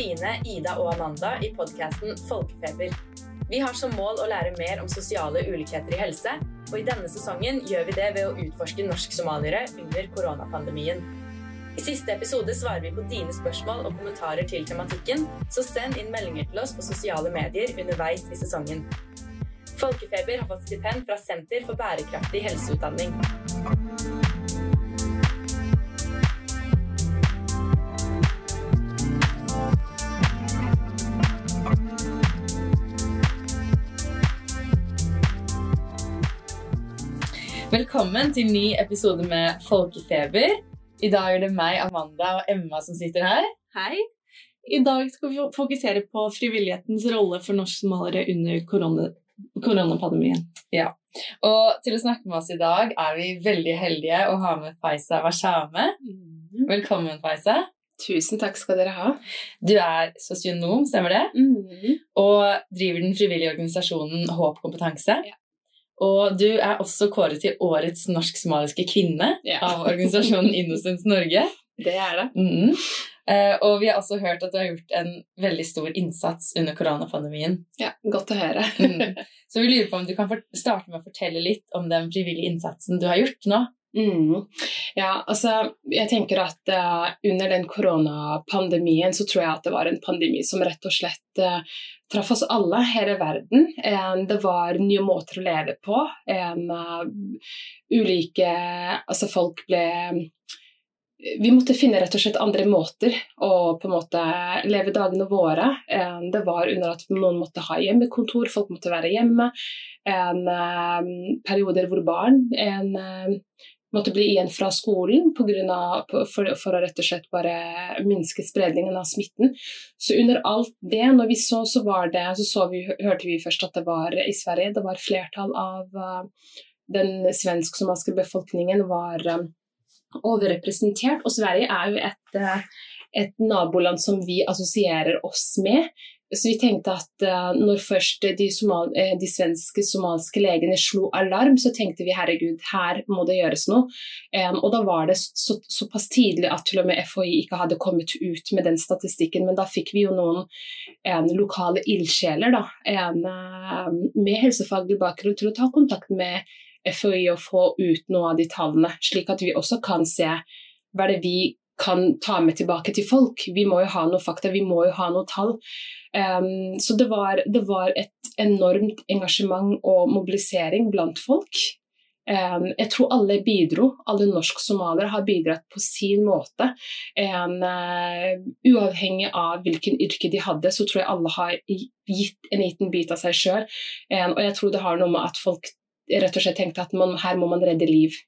Sine, Ida og Amanda i podkasten Folkefeber. Vi har som mål å lære mer om sosiale ulikheter i helse, og i denne sesongen gjør vi det ved å utforske norsk-somaliere under koronapandemien. I siste episode svarer vi på dine spørsmål og kommentarer til tematikken, så send inn meldinger til oss på sosiale medier underveis i sesongen. Folkefeber har fått stipend fra Senter for bærekraftig helseutdanning. Velkommen til ny episode med Folkefeber. I dag er det meg, Amanda og Emma som sitter her. Hei. I dag skal vi fokusere på frivillighetens rolle for norsk-somaliere under korona, koronapandemien. Ja. Og til å snakke med oss i dag er vi veldig heldige å ha med Faisa Washame. Mm. Velkommen, Faisa. Tusen takk skal dere ha. Du er sosionom, stemmer det? Mm. Og driver den frivillige organisasjonen Håp kompetanse. Ja. Og du er også kåret til Årets norsk-somaliske kvinne Ja. av organisasjonen Innocence Norge. Det er det. Mm. Uh, og vi har også hørt at du har gjort en veldig stor innsats under koronapandemien. Ja, Godt å høre. mm. Så vi lurer på om du kan starte med å fortelle litt om den frivillige innsatsen du har gjort nå. Mm. Ja, altså, jeg tenker at uh, under den koronapandemien så tror jeg at det var en pandemi som rett og slett eh, traff oss alle, hele verden. Eh, det var nye måter å leve på. Eh, ulike Altså, folk ble vi måtte finne rett og slett andre måter å på en måte leve dagene våre. Det var under at noen måtte ha hjemmekontor, folk måtte være hjemme. En, eh, perioder hvor barn en, måtte bli igjen fra skolen på grunn av, for, for å rett og slett bare minske spredningen av smitten. Så under alt det, når vi så, så var det, så, så vi, hørte vi først at det var i Sverige, det var flertall av uh, den svensk-somaliske befolkningen var eh, overrepresentert. Og Sverige er jo et, uh, et naboland som vi assosierer oss med. Så vi tenkte at uh, når først de, somal eh, de svenske somalske legene slo alarm, så tenkte vi herregud, her må det gjøres noe. Um, og da var det så, såpass tidlig at til og med FHI ikke hadde kommet ut med den statistikken, men da fikk vi jo noen em, lokale ildsjeler da, en, eh, med helsefaglig bakgrunn til å ta kontakt med FHI og få ut noe av de tallene, slik at vi også kan se hva det vi kan ta med tilbake til folk. Vi må jo ha noe fakta, vi må jo ha noe tall. Um, så det var, det var et enormt engasjement og mobilisering blant folk. Um, jeg tror alle bidro, alle norsk-somaliere har bidratt på sin måte. Um, uh, uavhengig av hvilken yrke de hadde, så tror jeg alle har gitt en liten bit av seg sjøl. Og jeg tror det har noe med at folk rett og slett tenkte at man, her må man redde liv.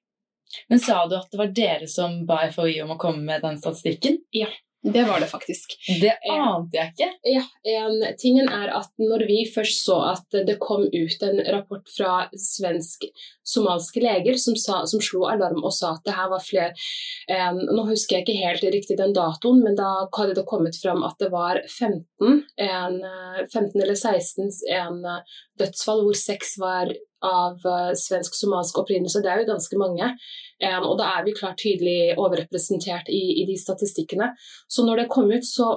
Men sa du at det var dere som ba FHI om å komme med den statistikken? Ja. Det var det faktisk. Det ante jeg ikke. Ja, en, tingen er at når vi først så at det kom ut en rapport fra svensk-somalske leger som, sa, som slo alarm og sa at det her var flere en, Nå husker jeg ikke helt riktig den datoen, men da hadde det kommet fram at det var 15, en, 15 eller 16 en, dødsfall, hvor seks var av uh, svensk-somalsk opprinnelse. Det er jo ganske mange. Um, og da er vi klart tydelig overrepresentert i, i, de statistikkene. Så når det kom ut, så,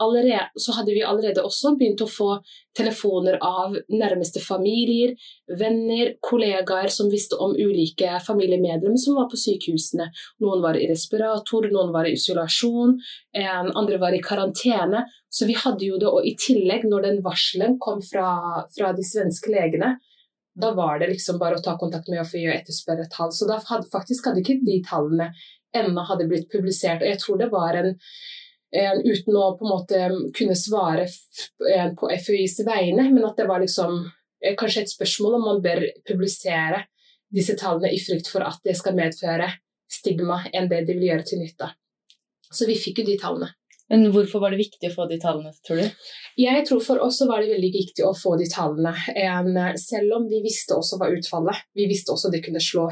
allerede, så hadde vi allerede også begynt å få telefoner av nærmeste familier, venner, kollegaer som visste om ulike familiemedlemmer som var på sykehusene. Noen var i respirator, noen var i isolasjon, um, andre var i karantene. Så vi hadde jo det, og i tillegg, når den varselen kom fra, fra de svenske legene, da var det liksom bare å ta kontakt med FHI og etterspørre tall. Så da hadde, faktisk hadde ikke de tallene ennå hadde blitt publisert. Og jeg tror det var en, en uten å på en måte kunne svare på FHIs vegne, men at det var liksom kanskje et spørsmål om man bør publisere disse tallene i frykt for at det skal medføre stigma enn det de vil gjøre til nytte. Så vi fikk jo de tallene. Men hvorfor var det viktig å få de tallene, tror du? Jeg tror for oss var det veldig viktig å få de tallene. En, selv om vi visste også hva utfallet Vi visste også det kunne slå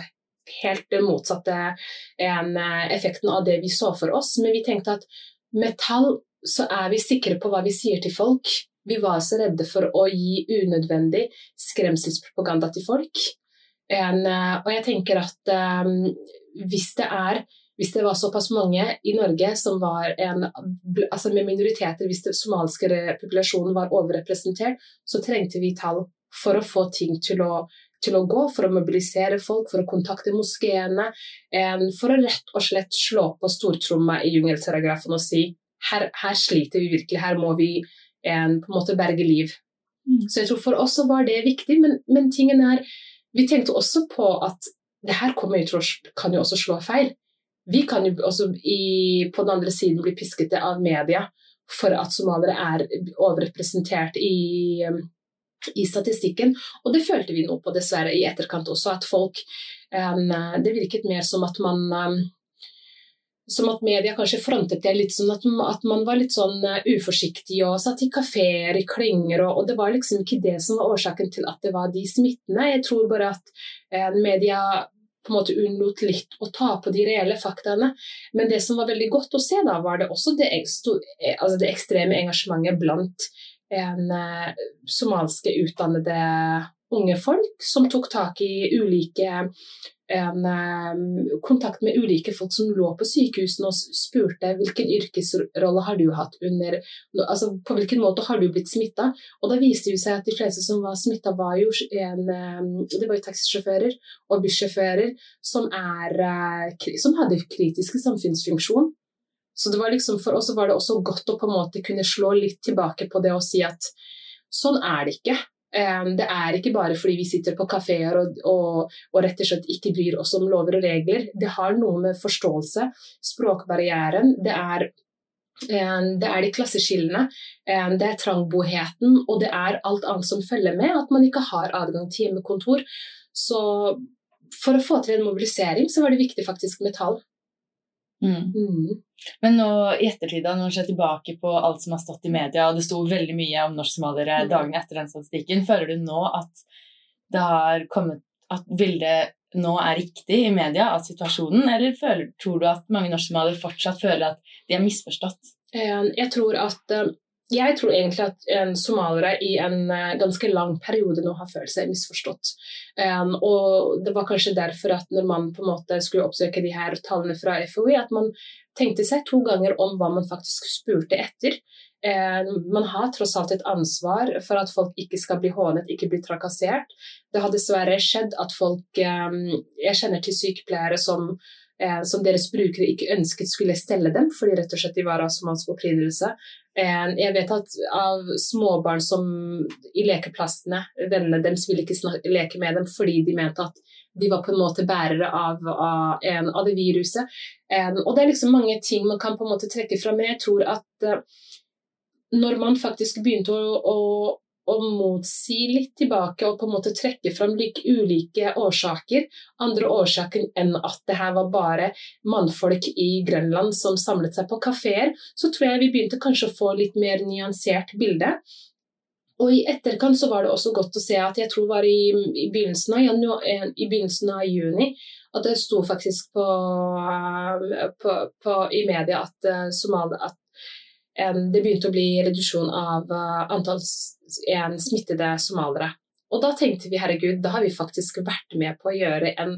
helt den motsatte en, effekten av det vi så for oss. Men vi tenkte at med tall så er vi sikre på hva vi sier til folk. Vi var så redde for å gi unødvendig skremselspropaganda til folk. Og jeg tenker at hvis det er hvis det var såpass mange i Norge som var en, altså med minoriteter, hvis den somaliske populasjonen var overrepresentert, så trengte vi tall for å få ting til å, til å gå, for å mobilisere folk, for å kontakte moskeene. For å rett og slett slå på stortromma i jungeltelegrafen og si her, her, sliter vi virkelig, her må vi en, på en måte berge liv. Mm. Så jeg tror for oss var det viktig, men, men tingen er Vi tenkte også på at det her kommer jo, kan jo også slå feil. Vi kan jo også i, på den andre siden bli pisket av media for at somaliere er overrepresentert i, i, statistikken. Og det følte vi nå på, dessverre, i etterkant også. At folk um, Det virket mer som at man um, som at media kanskje frontet det litt sånn at, at man var litt sånn uh, uforsiktig og satt i kafeer, i klynger, og, og, det var liksom ikke det som var årsaken til at det var de smittene. Jeg tror bare at uh, media på en måte unnlot litt å ta på de reelle faktaene. Men det som var veldig godt å se, da, var det også det, altså det ekstreme engasjementet blant en somalske utdannede unge folk som tok tak i ulike en kontakt med ulike folk som lå på sykehusene og spurte hvilken yrkesrolle har du hatt under altså På hvilken måte har du blitt smitta? Og da viste det seg at de fleste som var smitta, var jo en, det var jo taxisjåfører og bussjåfører som, uh, som hadde kritisk samfunnsfunksjon. Så det var liksom, For oss var det også godt å på en måte kunne slå litt tilbake på det og si at sånn er det ikke. Det er ikke bare fordi vi sitter på kafeer og, og, og, rett og slett ikke bryr oss om lover og regler. Det har noe med forståelse, språkbarrieren, det er, det er de klasseskillene, det er trangboheten, og det er alt annet som følger med at man ikke har adgang til hjemmekontor. Så for å få til en mobilisering så var det viktig faktisk med tall. Mm. Mm. Men nå i ettertid, når man ser tilbake på alt som har stått i media, og det sto veldig mye om norsksomalere mm. dagene etter den statistikken, føler du nå at det har kommet at bildet nå er riktig i media av situasjonen, eller føler, tror du at mange norsk-somaliere fortsatt føler at de er misforstått? Eh, jeg tror at eh, jeg tror egentlig at somaliere i en eh, ganske lang periode nå har følt seg misforstått. Um, og det var kanskje derfor at når man på en måte skulle oppsøke de her tallene fra FOI, at man tenkte seg to ganger om hva man faktisk spurte etter. Man har tross alt et ansvar for at folk ikke skal bli hånet, ikke bli trakassert. Det har dessverre skjedd at folk Jeg kjenner til sykepleiere som eh, som deres brukere ikke ønsket skulle stelle dem, fordi rett og slett de var av somalisk opprinnelse. Eh, jeg vet at av småbarn som i lekeplassene, vennene deres ville ikke snakke, leke med dem fordi de mente at de var på en måte bærere av, av, en, av det viruset. Eh, og det er liksom mange ting man kan på en måte trekke fra, men jeg tror at eh, når man faktisk begynte å, å å motsi litt tilbake og på en måte trekke fram like ulike årsaker. Andre årsaker enn at det her var bare mannfolk i Grønland som samlet seg på kafeer. Så tror jeg vi begynte kanskje å få litt mer nyansert bilde. Og i etterkant så var det også godt å se at jeg tror det var i, i, begynnelsen, av, januar, eh, i begynnelsen av juni at det sto faktisk på, på, på i media at, Somalia, at det begynte å bli reduksjon av uh, antall smittede somaliere. Og da tenkte vi herregud, da har vi faktisk vært med på å gjøre en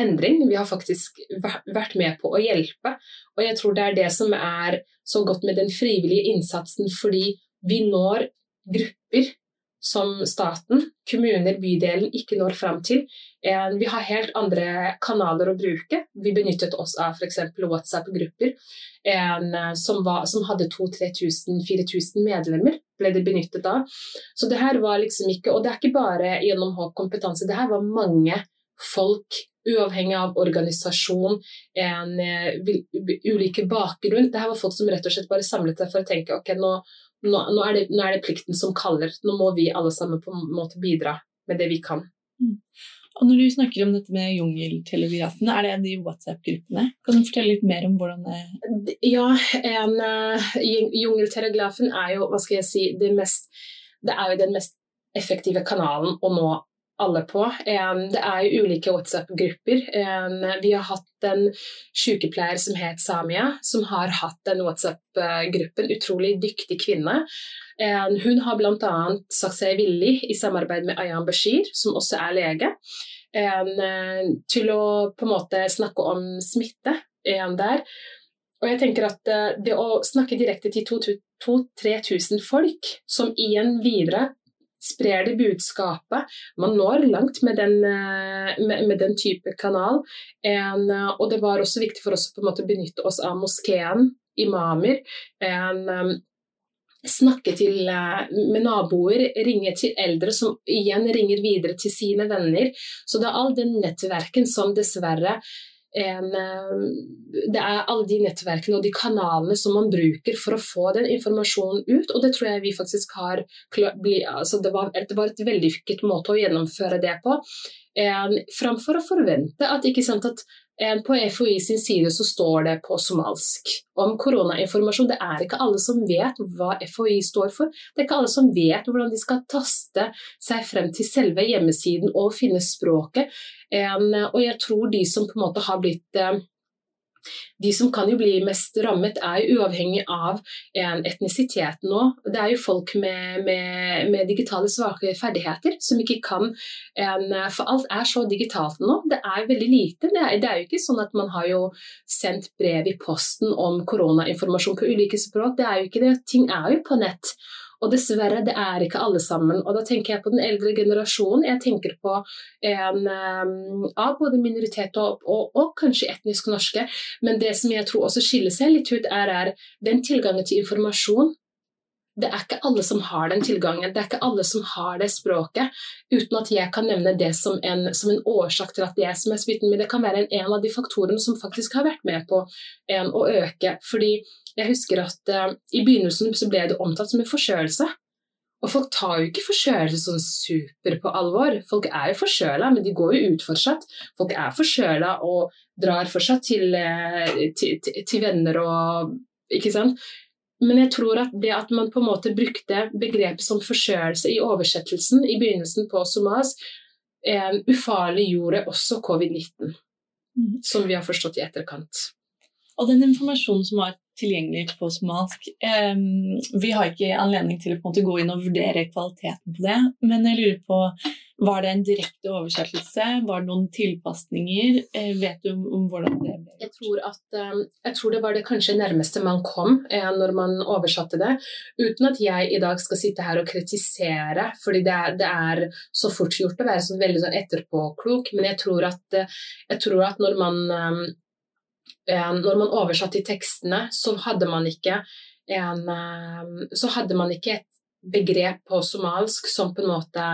endring. Vi har faktisk vært med på å hjelpe. Og jeg tror det er det som er så godt med den frivillige innsatsen, fordi vi når grupper som staten, kommuner, bydelen ikke når fram til. Eh, vi har helt andre kanaler å bruke. Vi benyttet oss av f.eks. WhatsApp-grupper eh, som, som, hadde 2000-4000 medlemmer. ble det benyttet av. Så det her var liksom ikke Og det er ikke bare gjennom Håp kompetanse, det her var mange folk uavhengig av organisasjon, en, uh, ulike bakgrunn. Dette var folk som rett og slett bare samlet seg for å tenke ok, nå, nå, nå, er det, nå, er det, plikten som kaller. Nå må vi alle sammen på en måte bidra med det vi kan. Mm. Og Når du snakker om dette med jungeltelegrafen, er det de WhatsApp-gruppene? Kan du fortelle litt mer om hvordan det Ja, en, uh, jungeltelegrafen er jo, hva skal jeg si, det, mest, det er jo den mest effektive kanalen å nå alle på. Det er ulike WhatsApp-grupper. Vi har hatt en sykepleier som het Samia, som har hatt den WhatsApp-gruppen. Utrolig dyktig kvinne. Hun har bl.a. sagt seg villig, i samarbeid med Ayan Bashir, som også er lege, til å på en måte snakke om smitte der. Og jeg tenker at det å snakke direkte til 2000-3000 folk, som igjen videre sprer det budskapet. Man når langt med den, med, med den type kanal. En, og det var også viktig for oss å benytte oss av moskeen, imamer. En, snakke til, med naboer, ringe til eldre som igjen ringer videre til sine venner. Så det er all den nettverken som dessverre en, det er alle de nettverkene og de kanalene som man bruker for å få den informasjonen ut, og det tror jeg vi faktisk har altså det, var, det var et vellykket måte å gjennomføre det på. En, framfor å forvente at, sant, at på FHI sin side så står det på somalsk om koronainformasjon. Det er ikke alle som vet hva FHI står for. Det er ikke alle som vet hvordan de skal taste seg frem til selve hjemmesiden og finne språket. Og jeg tror de som på en måte har blitt eh, de som kan jo bli mest rammet, er jo uavhengig av en etnisitet nå. Det er jo folk med, med, med digitale svake ferdigheter som ikke kan en, For alt er så digitalt nå. Det er veldig lite. Det er, det er, jo ikke sånn at man har jo sendt brev i posten om koronainformasjon på ulike språk. Det er jo ikke det. Ting er jo på nett. Og dessverre, det er ikke alle sammen. Og da tenker jeg på den eldre generasjonen. Jeg tenker på en um, av både minoritet og, og, og, kanskje etnisk norske. Men det som jeg tror også skiller seg litt ut, er, er den tilgangen til informasjon det er ikke alle som har den tilgangen, det er ikke alle som har det språket. Uten at jeg kan nevne det som en, som en årsak til at de er som er smitten. Men det kan være en, en, av de faktorene som faktisk har vært med på en, å øke. Fordi jeg husker at uh, i begynnelsen så ble det omtalt som en forkjølelse. Og folk tar jo ikke forkjølelse sånn super på alvor. Folk er jo forkjøla, men de går jo ut fortsatt. Folk er forkjøla og drar fortsatt til, uh, til, til, til venner og Ikke sant? Men jeg tror at det at man på en måte brukte begrepet som forkjølelse i oversettelsen i begynnelsen på Somas, eh, ufarliggjorde også covid-19, mm. som vi har forstått i etterkant. Og den informasjonen som var tilgjengelig på somalisk. Vi har ikke anledning til å gå inn og vurdere kvaliteten på det, men jeg lurer på Var det en direkte oversettelse? Var det noen tilpasninger? Uh, vet du om, hvordan det ble Jeg tror, at, jeg tror det var det kanskje nærmeste man kom uh, når man oversatte det. Uten at jeg i dag skal sitte her og kritisere, fordi det er, det er så fort gjort å være så veldig sånn etterpåklok, men jeg tror at, uh, jeg tror at når man Eh, når man oversatte i tekstene, så hadde man ikke en, eh, så hadde man ikke et begrep på somalsk som på en måte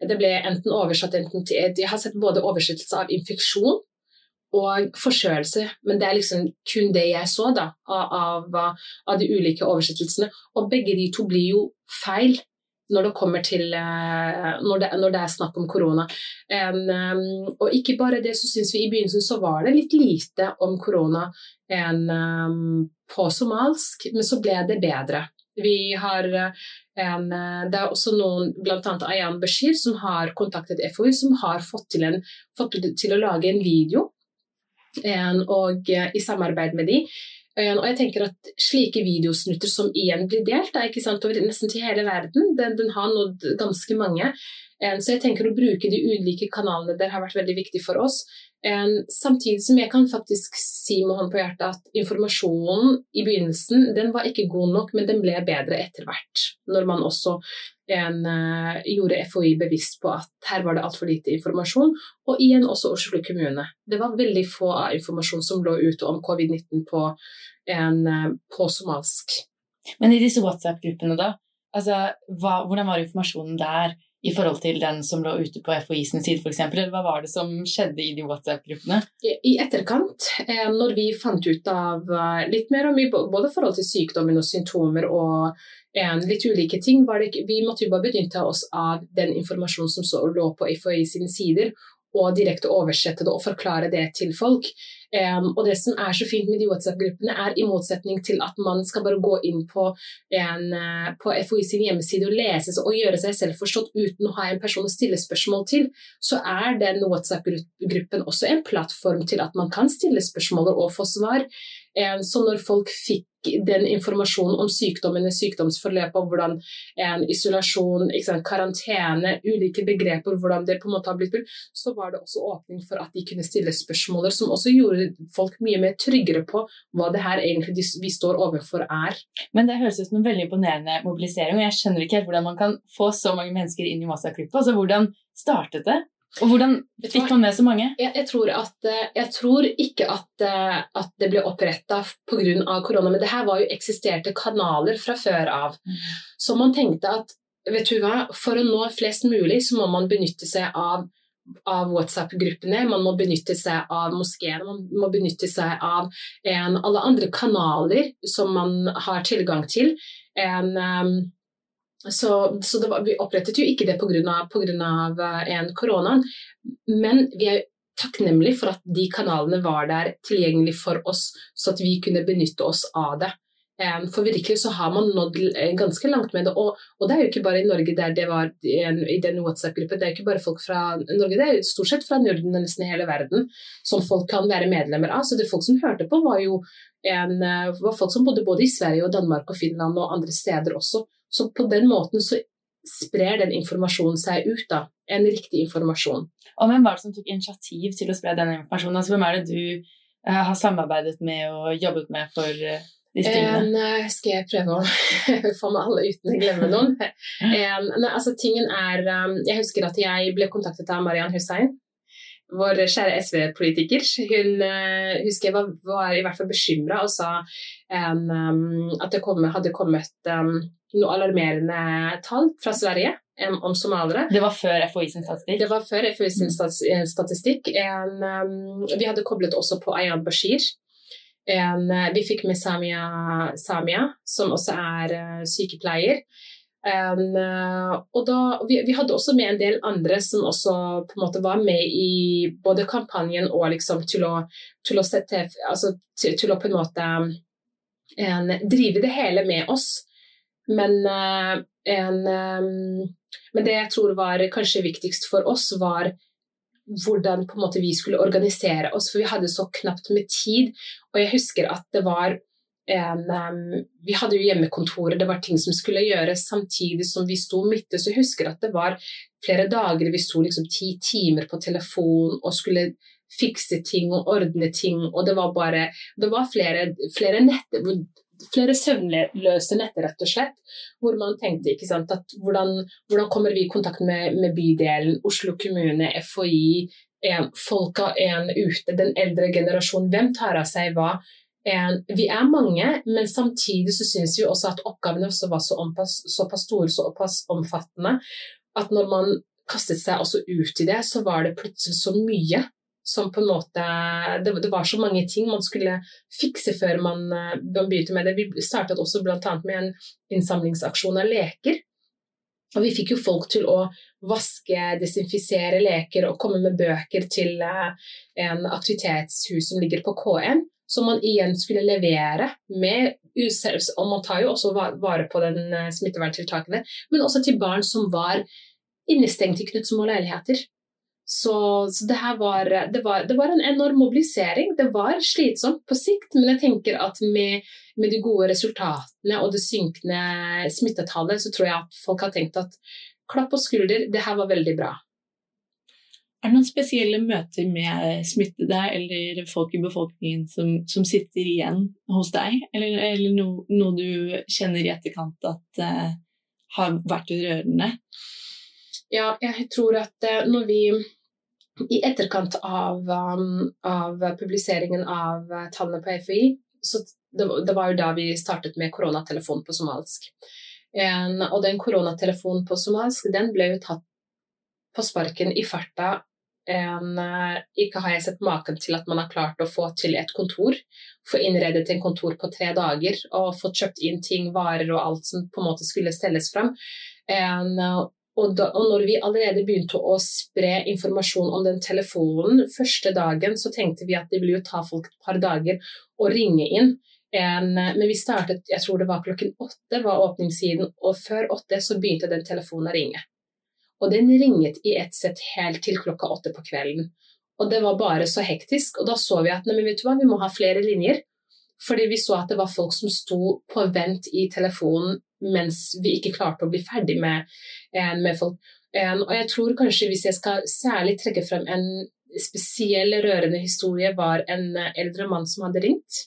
Det ble enten oversatt enten til Jeg har sett både oversettelse av infeksjon og forkjølelse, men det er liksom kun det jeg så da, av, av de ulike oversettelsene. Og begge de to blir jo feil når det kommer til eh, når det, når det er snakk om korona. En, og ikke bare det, så syns vi i begynnelsen så var det litt lite om korona en, um, på somalsk, men så ble det bedre. Vi har en, det er også noen, bl.a. Ayan Bashir, som har kontaktet FoU, som har fått til, en, fått til å lage en video en, og i samarbeid med de Eh, og jeg tenker at Slike videosnutter som igjen blir delt er ikke sant, over nesten til hele verden, den, den har nådd ganske mange. Så jeg tenker å bruke de ulike kanalene der har vært veldig viktig for oss. Samtidig som jeg kan faktisk si med hånd på hjertet at informasjonen i begynnelsen den var ikke god nok, men den ble bedre etter hvert. Når man også en, gjorde FHI bevisst på at her var det altfor lite informasjon. Og igjen også Oslo kommune. Det var veldig få av informasjon som lå ute om covid-19 på, på somalsk. Men i disse WhatsApp-gruppene, da? Altså, hva, hvordan var informasjonen der i forhold til den som lå ute på FHI sin side, f.eks.? Eller hva var det som skjedde i de WhatsApp-gruppene? I etterkant, eh, når vi fant ut av eh, litt mer om både forhold til sykdommen og symptomer og litt ulike ting, det, vi måtte jo bare benytte oss av den informasjonen som lå på FHI sine sider, og direkte oversette det og forklare det til folk. Um, og det som er så fint med de WhatsApp-gruppene, er i motsetning til at man skal bare gå inn på, en, uh, på FOI sin hjemmeside og lese og gjøre seg selv forstått uten å ha en person å stille spørsmål til, så er den WhatsApp-gruppen også en plattform til at man kan stille spørsmål og få svar. Um, så når folk fikk den informasjonen om sykdommen, sykdomsforløpet, og hvordan en isolasjon, sant, karantene, ulike begreper, hvordan det på en måte har blitt brukt, så var det også åpning for at de kunne stille spørsmål som også gjorde folk mye mer tryggere på hva det her egentlig vi står overfor er. Men det høres ut som en veldig imponerende mobilisering, og jeg skjønner ikke helt hvordan man kan få så mange mennesker inn i Masa-klippet. Altså, hvordan startet det? Og hvordan fikk man med så mange? Jeg, jeg, tror, at, eh, jeg tror, ikke at, eh, at det ble oppretta pga. korona, men det her var jo eksisterte kanaler fra før av. Mm. Så man tenkte at vet du hva, for å nå flest mulig, så må man benytte seg av, av WhatsApp-gruppene, man må benytte seg av moskeene, man må benytte seg av en, alle andre kanaler som man har tilgang til. En, um, så, så var, vi opprettet jo ikke det pga. Eh, en korona, men vi er takknemlige for at de kanalene var der tilgjengelig for oss, så at vi kunne benytte oss av det. For virkelig så har man nådd eh, ganske langt med det. Og, og det er jo ikke bare i Norge der det var i den WhatsApp-gruppen, det er jo ikke bare folk fra Norge, det er jo stort sett fra Norden og nesten hele verden som folk kan være medlemmer av. Så det folk som hørte på, var jo en, eh, var folk som bodde både i Sverige og Danmark og Finland og andre steder også. Så på den måten så sprer den informasjonen seg ut, da. En riktig informasjon. Og hvem var det som tok initiativ til å spre den informasjonen? Altså, hvem er det du uh, har samarbeidet med og jobbet med for uh, de stillene? Uh, skal jeg prøve å få med alle uten å glemme noen? ne, altså, tingen er um, Jeg husker at jeg ble kontaktet av Marian Hussein vår kjære SV-politiker, hun uh, husker jeg var, var, i hvert fall bekymra og sa um, at det kom, hadde kommet um, noe alarmerende tall fra Sverige um, om somaliere. Det var før FHI sin statistikk? Det var før FHI sin mm. statistikk. En, vi hadde koblet også på Ayan Bashir. En, vi fikk med Samia, Samia, som også er uh, sykepleier. Um, og da, vi, vi, hadde også med en del andre som også på en måte var med i både kampanjen og liksom til å, til å sette altså til, til, å på en måte en, drive det hele med oss. Men, uh, en, um, men det jeg tror var kanskje viktigst for oss, var hvordan måte vi skulle organisere oss, for vi hadde så knapt med tid. Og jeg husker at det var en, um, vi hadde jo hjemmekontoret, det var ting som skulle gjøres samtidig som vi sto midt Så jeg husker at det var flere dager vi sto liksom ti timer på telefon og skulle fikse ting og ordne ting, og det var bare Det var flere, flere netter flere søvnløse netter, rett og slett, hvor man tenkte ikke sant, at hvordan, hvordan kommer vi i kontakt med, med bydelen, Oslo kommune, FHI, en, folka en ute, den eldre generasjonen, hvem tar av seg hva? vi er mange, men samtidig så syns vi også at oppgavene også var så såpass store såpass omfattende at når man kastet seg også ut i det, så var det plutselig så mye som på en måte det, det var så mange ting man skulle fikse før man, man begynte med det. Vi startet også bl.a. med en innsamlingsaksjon av leker. Og vi fikk jo folk til å vaske, desinfisere leker og komme med bøker til en aktivitetshus som ligger på KM, som man igjen skulle levere med Og man tar jo også vare på den eh, smitteverntiltakene, men også til barn som var innestengt i Knutsmo leiligheter. Så, så det her var det, var det, var en enorm mobilisering. Det var slitsomt på sikt, men jeg tenker at med, med de gode resultatene og det synkende smittetallet, så tror jeg at folk har tenkt at klapp på skulder, det her var veldig bra. Er det noen spesielle møter med smittede eller folk i befolkningen som, som sitter igjen hos deg, eller, eller no, noe du kjenner i etterkant at uh, har vært rørende? Ja, jeg tror at uh, når vi i etterkant av, um, av publiseringen av uh, tallene på FHI, så det, det, var jo da vi startet med koronatelefon på somalsk. En, og den koronatelefonen på somalsk den ble jo tatt på sparken i farta en, eh, ikke har jeg sett maken til at man har klart å få til et kontor. Få innredet en kontor på tre dager og fått kjøpt inn ting, varer og alt som på en måte skulle stelles fram. En, og, da, og, når vi allerede begynte å spre informasjon om den telefonen første dagen, så tenkte vi at det ville jo ta folk et par dager å ringe inn. En, men vi startet, jeg tror det var klokken åtte var åpningssiden, og før åtte så begynte den telefonen å ringe. Og den ringet i ett sett helt til klokka åtte på kvelden. Og det var bare så hektisk. Og da så vi at vet du hva, vi må ha flere linjer. Fordi vi så at det var folk som sto på vent i telefonen mens vi ikke klarte å bli ferdig med, eh, med folk. Eh, og jeg tror kanskje hvis jeg skal særlig trekke frem en spesiell rørende historie, var en eldre mann som hadde ringt.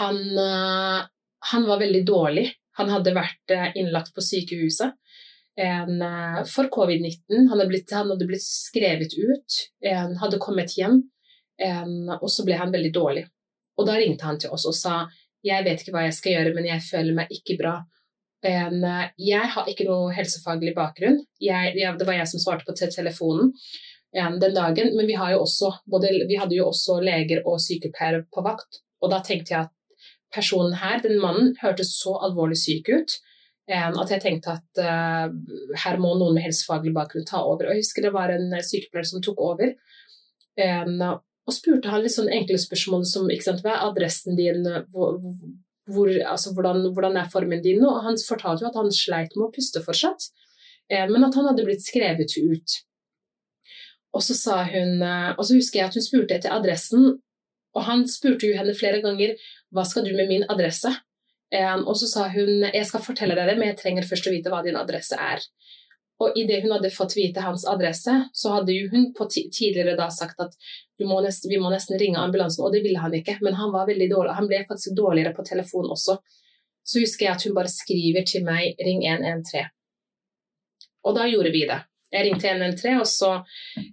Han, han var veldig dårlig. Han hadde vært innlagt på sykehuset en, for covid-19. Han, han, hadde blitt skrevet ut, en, hadde kommet hjem, en, og så ble han veldig dårlig. Og da ringte han til oss og sa jeg vet ikke hva jeg skal gjøre, men jeg føler meg ikke bra. En, jeg har ikke noe helsefaglig bakgrunn. Jeg, det var jeg som svarte på telefonen en, den dagen. Men vi, også, både, vi, hadde jo også leger og sykepleiere på vakt. Og da tenkte jeg at personen her, den mannen, hørtes så alvorlig syk ut at jeg tenkte at uh, her må noen med helsefaglig bakgrunn ta over. Og jeg husker det var en sykepleier som tok over. En, og spurte han litt sånn enkle spørsmål som sant, hva er adressen din, hvor, hvor, altså, hvordan, hvordan, er formen din? Og han fortalte jo at han sleit med å puste fortsatt, eh, men at han hadde blitt skrevet ut. Og så sa hun, eh, og så husker jeg at hun spurte etter adressen, og han spurte jo henne flere ganger hva skal du med min adresse? Eh, og så sa hun jeg skal fortelle deg det, men jeg trenger først å vite hva din adresse er. Og idet hun hadde fått vite hans adresse, så hadde jo hun tidligere da sagt at må nesten, vi må nesten ringe ambulansen, og det ville han ikke. Men han var veldig dårlig, han ble faktisk dårligere på telefon også. Så husker jeg at hun bare skriver til meg 'ring 113'. Og da gjorde vi det. Jeg ringte 113, og så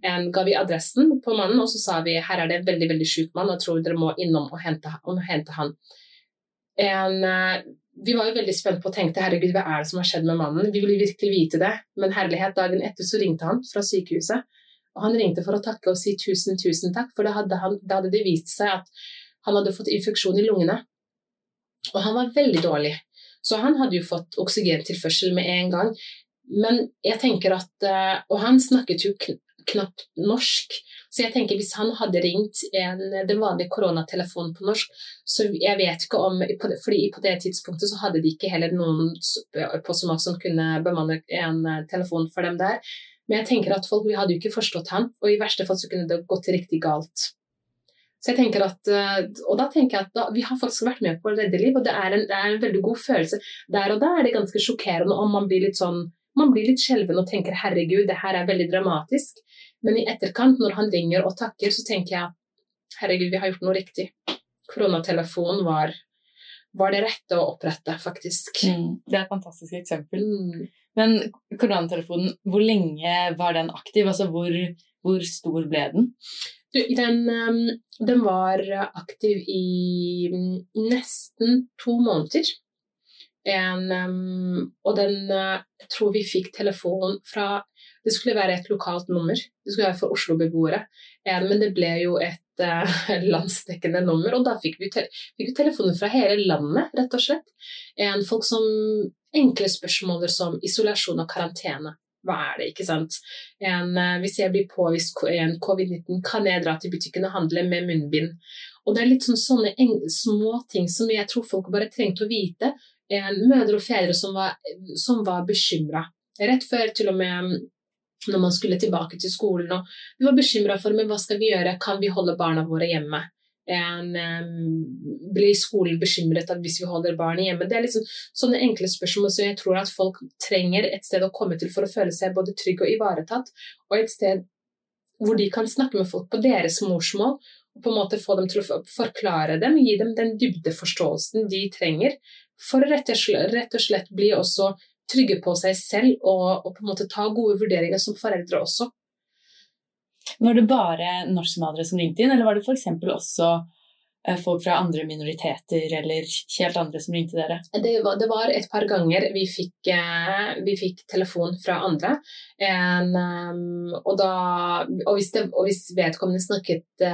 en, ga vi adressen på mannen, og så sa vi her er det en veldig veldig syk mann, og tror dere må innom og hente, og hente han. En, vi var jo veldig spent på og tenkte herregud, hva er det som har skjedd med mannen? Vi ville virkelig vite det, men herlighet, dagen etter så ringte han fra sykehuset. Og han ringte for å takke og si tusen, tusen takk, for da hadde, han, da hadde det vist seg at han hadde fått infeksjon i lungene. Og han var veldig dårlig. Så han hadde jo fått oksygentilførsel med en gang. Men jeg tenker at eh, Og han snakket jo knapt norsk. Så jeg tenker hvis han hadde ringt en, den vanlige koronatelefonen på norsk, så jeg vet ikke om fordi på det tidspunktet så hadde de ikke heller noen på Somak som kunne bemanne en eh, telefon for dem der. Men jeg tenker at folk hadde jo ikke forstått han, og i verste fall så kunne det gått riktig galt. Så jeg tenker at, eh, Og da tenker jeg at da, vi har faktisk vært med på å redde liv, og det er, en, det er en veldig god følelse. Der og da er det ganske sjokkerende om man blir litt sånn man blir litt skjelven og tenker herregud, det her er veldig dramatisk. Men i etterkant, når han ringer og takker, så tenker jeg herregud, vi har gjort noe riktig. Koronatelefonen var, var det rette å opprette, faktisk. Mm, det er et fantastisk eksempel. Mm. Men koronatelefonen, hvor lenge var den aktiv? Altså hvor, hvor stor ble den? Du, den, um, den, var aktiv i nesten to måneder. En, um, og den uh, Jeg tror vi fikk telefon fra det skulle være et lokalt nummer. Det skulle være for Oslo-beboere. Men det ble jo et uh, landsdekkende nummer, og da fikk vi, te fikk vi telefoner fra hele landet, rett og slett. En folk som Enkle spørsmål som isolasjon og karantene. Hva er det, ikke sant? En, uh, hvis jeg blir påvist en covid-19, kan jeg dra til butikken og handle med munnbind? Og det er litt sånn, sånne små ting som jeg tror folk bare trengte å vite. En, mødre og fedre som var, som var bekymra. Rett før til og med når man skulle tilbake til skolen. Og vi var bekymra for men hva skal vi gjøre, kan vi holde barna våre hjemme? En, um, blir skolen bekymret hvis vi holder barnet hjemme? Det er liksom sånne enkle spørsmål som jeg tror at folk trenger et sted å komme til for å føle seg både trygg og ivaretatt, og et sted hvor de kan snakke med folk på deres morsmål og på en måte få dem til å forklare dem, gi dem den dybdeforståelsen de trenger for rett og slett, rett og slett bli også trygge på seg selv og, og, på en måte ta gode vurderinger som foreldre også. Var det bare norskmadere som ringte inn, eller var det f.eks. også eh, folk fra andre minoriteter eller helt andre som ringte dere? Det var, det var et par ganger vi fikk, eh, vi fikk telefon fra andre. En, um, og, da, og, hvis det, og, hvis vedkommende snakket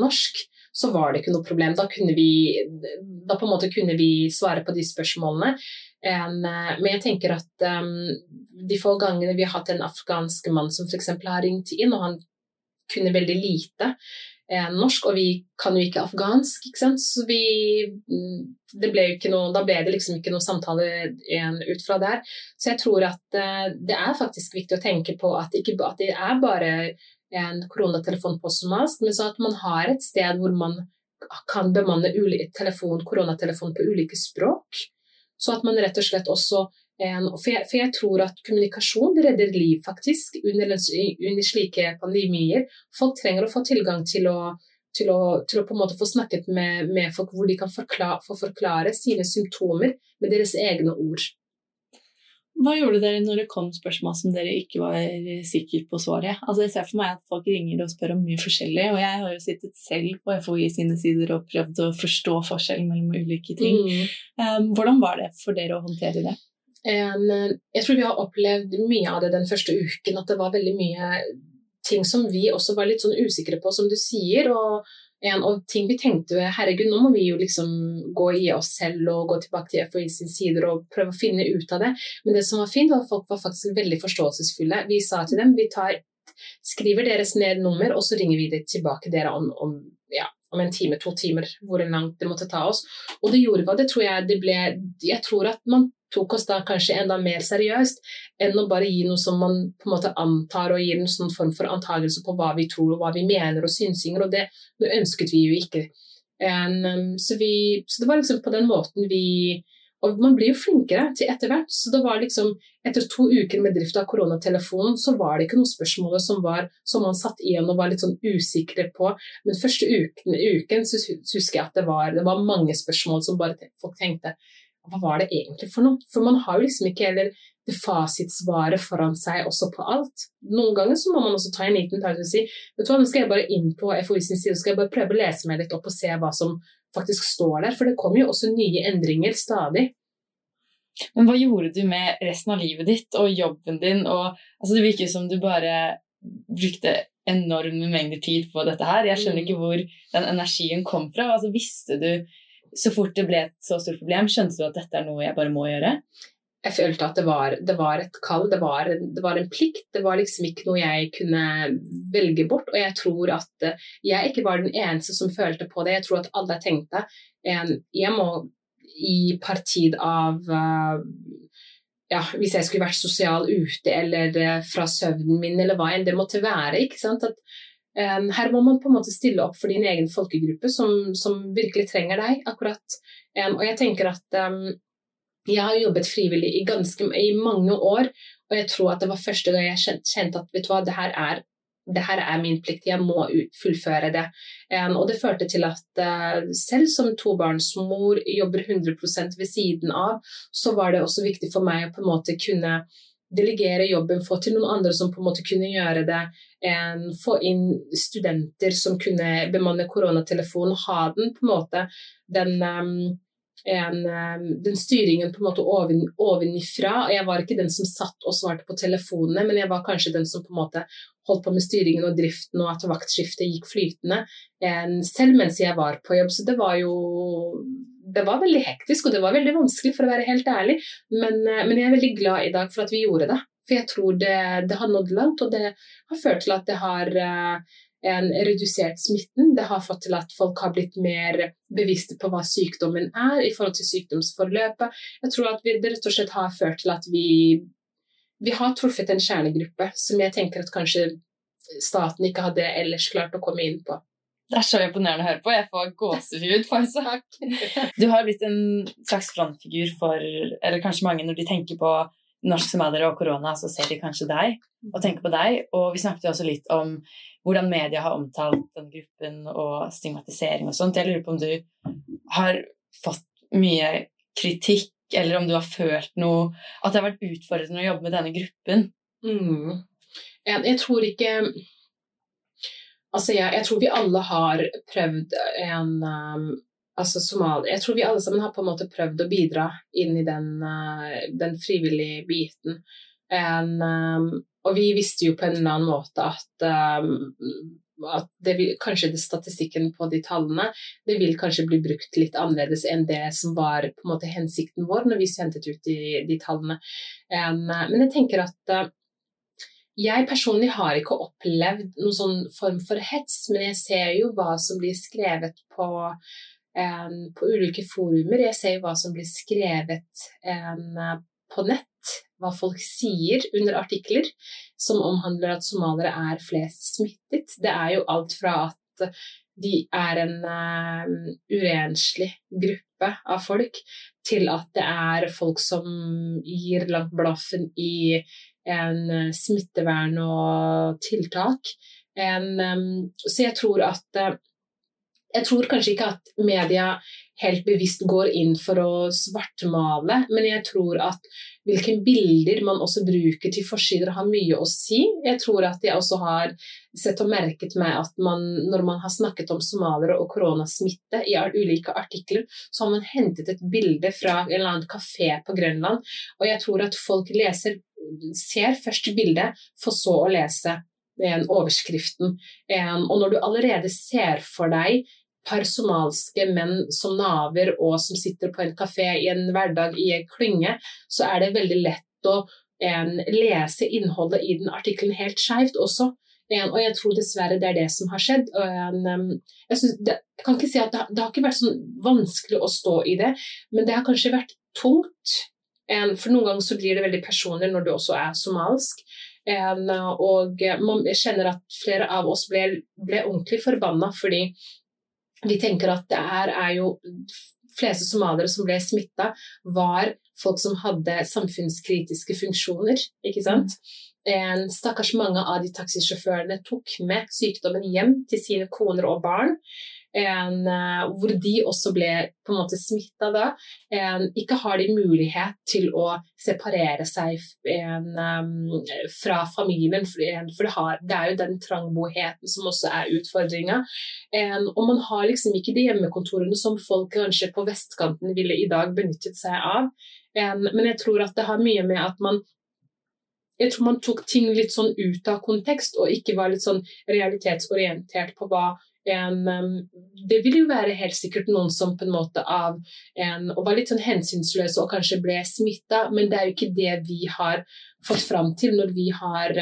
norsk, så var det ikke noe problem. Da kunne vi, da en kunne vi svare på de spørsmålene. En, eh, men jeg tenker at um, de få gangene vi har hatt en afghansk mann som f.eks. har ringt inn, og han kunne veldig lite eh, norsk, og vi kan jo ikke afghansk, ikke sant? så vi mm, det ble jo ikke noe, Da ble det liksom ikke noe samtale ut fra der. Så jeg tror at eh, det er faktisk viktig å tenke på at, ikke, at det er bare en koronatelefon på somalisk, men så at man har et sted hvor man kan bemanne telefon, koronatelefon på ulike språk. Så at man rett og slett også for jeg, tror at kommunikasjon redder liv, faktisk, under, under, slike pandemier. Folk trenger å få tilgang til å, til å, til å på en måte få snakket med, med folk hvor de kan forklare, få forklare sine symptomer med deres egne ord. Hva gjorde dere når det kom spørsmål som dere ikke var sikre på svaret? Altså jeg ser for meg at folk ringer og spør om mye forskjellig, og jeg har jo sittet selv på FHI sine sider og prøvd å forstå forskjellen mellom ulike ting. Mm. Um, hvordan var det for dere å håndtere det? Um, jeg tror vi har opplevd mye av det den første uken, at det var veldig mye ting som vi også var litt sånn usikre på, som du sier. og en, og ting vi tenkte herregud, nå må vi jo liksom gå i oss selv og gå tilbake til FHI sin sider og prøve å finne ut av det. Men det som var fint, var at folk var faktisk veldig forståelsesfulle. Vi sa til dem vi tar, skriver deres ned nummer, og så ringer vi det tilbake dere om, om, om en time, to timer, hvor langt det måtte ta oss. Og det gjorde hva? Det tror jeg det ble Jeg tror at man tok oss da kanskje enda mer seriøst enn å bare gi noe som man på en måte antar og gir en sånn form for antagelse på hva vi tror og hva vi mener og synsinger, og det, det ønsket vi jo ikke. En, um, så, vi, så, det var liksom på den måten vi Og man blir jo flinkere til etter hvert. Så det var liksom etter to uker med drift av koronatelefonen, så var det ikke noe spørsmål som, var, som man satt igjen og var litt sånn usikre på. Men første uken, uken så husker jeg at det var, det var mange spørsmål som bare folk tenkte hva var det egentlig for noe? For man har jo liksom ikke heller det fasitsvaret foran seg også på alt. Noen ganger så må man også ta en liten pause og si vet du hva, nå skal jeg bare inn på FOI sin side og skal jeg bare prøve å lese meg litt opp og se hva som faktisk står der. For det kommer jo også nye endringer stadig. Men hva gjorde du med resten av livet ditt og jobben din? Og, altså det virker som du bare brukte enorme mengder tid på dette her. Jeg skjønner mm. ikke hvor den energien kom fra. Altså Visste du så fort det ble et så stort problem, skjønte du at dette er noe jeg bare må gjøre? Jeg følte at det var, det var et kall, det var, det var, en plikt. Det var liksom ikke noe jeg kunne velge bort. Og jeg tror at eh, jeg ikke var den eneste som følte på det. Jeg tror at alle tenkte jeg må i partid av eh, ja, hvis jeg skulle vært sosial ute eller eh, fra søvnen min eller hva enn det måtte være. ikke sant? At her må man på en måte stille opp for din egen folkegruppe som, som virkelig trenger deg. akkurat. og jeg tenker at jeg har jobbet frivillig i, ganske, i mange år, og jeg tror at det var første gang jeg kjente at vet du hva, det her er, det her er min plikt, jeg må fullføre det. Um, og det førte til at uh, selv som tobarnsmor jobber 100% ved siden av, så var det også viktig for meg å på en måte kunne delegere jobben, få til noen andre som på en måte kunne gjøre det. Um, få inn studenter som kunne bemanne koronatelefonen, ha den på en måte den, um, en, um, den styringen på en måte oven, ovenifra. Jeg var ikke den som satt og svarte på telefonene, men jeg var kanskje den som på en måte holdt på med styringen og driften, og at vaktskiftet gikk flytende. En, selv mens jeg var på jobb. Så det var jo det var veldig hektisk, og det var veldig vanskelig, for å være helt ærlig. Men, eh, men jeg er veldig glad i dag for at vi gjorde det. For jeg tror det, det har nådd langt, og det har ført til at det har en redusert smitten. Det har fått til at folk har blitt mer bevisste på hva sykdommen er i forhold til sykdomsforløpet. Jeg tror at vi, det rett og slett har ført til at vi, vi har truffet en kjernegruppe som jeg tenker at kanskje staten ikke hadde ellers klart å komme inn på. Det er så imponerende å høre på. Jeg får gåsehud. for sak. Du har blitt en slags frontfigur for eller kanskje mange når de tenker på norsk-somaliere og korona, så ser de kanskje deg og tenker på deg. Og vi snakket jo også litt om hvordan media har omtalt den gruppen og stigmatisering og sånt. Jeg lurer på om du har fått mye kritikk, eller om du har følt noe At det har vært utfordrende å jobbe med denne gruppen? Mm. Jeg tror ikke Altså, jeg, jeg, tror vi alle har prøvd en um, altså Somalia Jeg tror vi alle sammen har på en måte prøvd å bidra inn i den, uh, den frivillige biten. En, um, og vi visste jo på en eller annen måte at, um, at det vil, kanskje det statistikken på de tallene det vil kanskje bli brukt litt annerledes enn det som var på en måte hensikten vår når vi sendte ut de, de tallene. En, uh, men jeg tenker at uh, jeg personlig har ikke opplevd noen sånn form for hets, men jeg ser jo hva som blir skrevet på, på ulike forumer. Jeg ser jo hva som blir skrevet på nett, hva folk sier under artikler som omhandler at somaliere er flest smittet. Det er jo alt fra at de er en uh, urenslig gruppe av folk, til at det er folk som gir langt blaffen i en uh, smittevern og tiltak. En, um, så jeg tror at uh, Jeg tror kanskje ikke at media helt bevisst går inn for å svartmale, men jeg tror at hvilke bilder man også bruker til forsider har mye å si. Jeg tror at jeg også har sett og merket meg at man, når man har snakket om somaliere og koronasmitte i ulike artikler, så har man hentet et bilde fra en eller annen kafé på Grønland. Og jeg tror at folk leser, ser først bildet, for så å lese den overskriften. Og når du allerede ser for deg par somalske menn som naver og som sitter på en kafé i en hverdag i en klynge, så er det veldig lett å en, lese innholdet i den artikkelen helt skeivt også. En, og jeg tror dessverre det er det som har skjedd. En, jeg, det, jeg, kan ikke si at det, det, har ikke vært sånn vanskelig å stå i det, men det har kanskje vært tungt. for noen ganger så blir det veldig personlig når du også er somalsk. og man kjenner at flere av oss ble, ble ordentlig forbanna fordi vi tenker at det her er jo fleste somaliere som ble smitta, var folk som hadde samfunnskritiske funksjoner. ikke sant? En stakkars mange av de taxisjåførene tok med sykdommen hjem til sine koner og barn en, uh, hvor de også ble på en måte smitta da, en, ikke har de mulighet til å separere seg fra familien. For det, har, det, er jo den trangboheten som også er utfordringa. Og man har liksom ikke de hjemmekontorene som folk kanskje på vestkanten ville i dag benyttet seg av. men jeg tror at det har mye med at man jeg tror man tok ting litt sånn ut av kontekst, og ikke var litt sånn realitetsorientert på hva en, det vil jo være helt sikkert noen som på en måte av en, og var litt sånn hensynsløse og kanskje ble smitta, men det er jo ikke det vi har fått fram til når vi har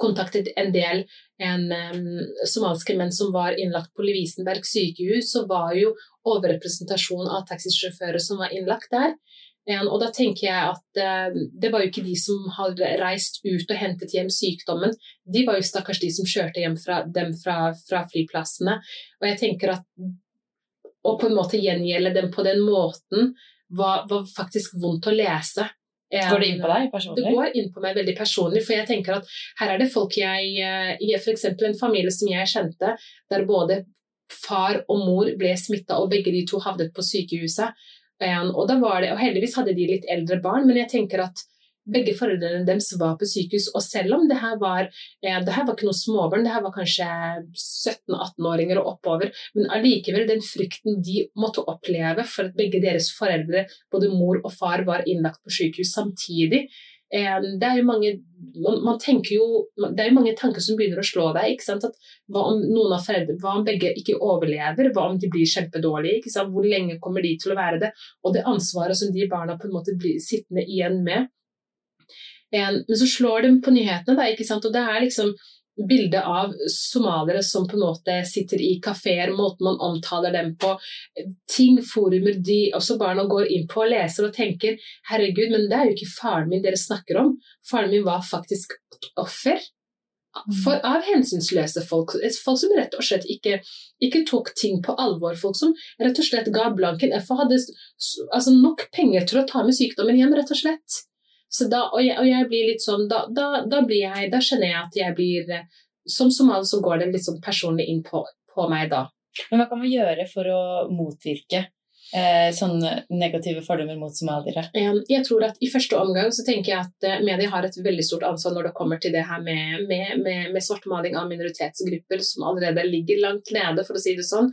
kontaktet en del en, um, somaliske menn som var innlagt på Lovisenberg sykehus, så var jo overrepresentasjon av taxisjåfører som var innlagt der. Og da tenker jeg at eh, det var jo ikke de som hadde reist ut og hentet hjem sykdommen, de var jo stakkars de som kjørte hjem fra dem fra, fra flyplassene. Og jeg tenker at å på en måte gjengjelde dem på den måten var, var faktisk vondt å lese. Går det inn på deg personlig? Det går inn på meg veldig personlig. For jeg tenker at her er det folk jeg eh, F.eks. en familie som jeg kjente, der både far og mor ble smitta, og begge de to havnet på sykehuset. Og, det, og heldigvis hadde de litt eldre barn, men jeg tenker at begge foreldrene deres var på sykehus. Og selv om det her var, det her var ikke noe småbarn, det her var kanskje 17-18-åringer og oppover, men allikevel den frykten de måtte oppleve for at begge deres foreldre, både mor og far, var innlagt på sykehus samtidig, det er jo mange man, man, jo, det er jo mange tanker som begynner å slå deg. hva om noen av foreldre, hva om begge ikke overlever? Hva om de blir kjempedårlige? Hvor lenge kommer de til å være det? Og det ansvaret som de barna på en måte blir sittende igjen med. Men så slår de på nyhetene, da, og det er liksom bilde av somaliere som på en måte sitter i kafeer, måten man omtaler dem på, ting, forumer de også barna går inn på og leser og tenker herregud, men det er jo ikke faren min dere snakker om. Faren min var faktisk offer. For, av hensynsløse folk. Folk som rett og slett ikke, ikke, tok ting på alvor. Folk som rett og slett ga blanken F hadde altså, nok penger til å ta med sykdommen hjem, rett og slett. Så da, og, jeg, og jeg blir litt sånn da, da, da, blir jeg, da kjenner jeg at jeg blir Som somal så går det litt sånn personlig inn på, på meg da. Men hva kan man gjøre for å motvirke eh, sånne negative fordommer mot somaliere? Jeg tror at I første omgang så tenker jeg at eh, media har et veldig stort ansvar når det kommer til det her med, med, med, med svartmaling av minoritetsgrupper som allerede ligger langt nede, for å si det sånn.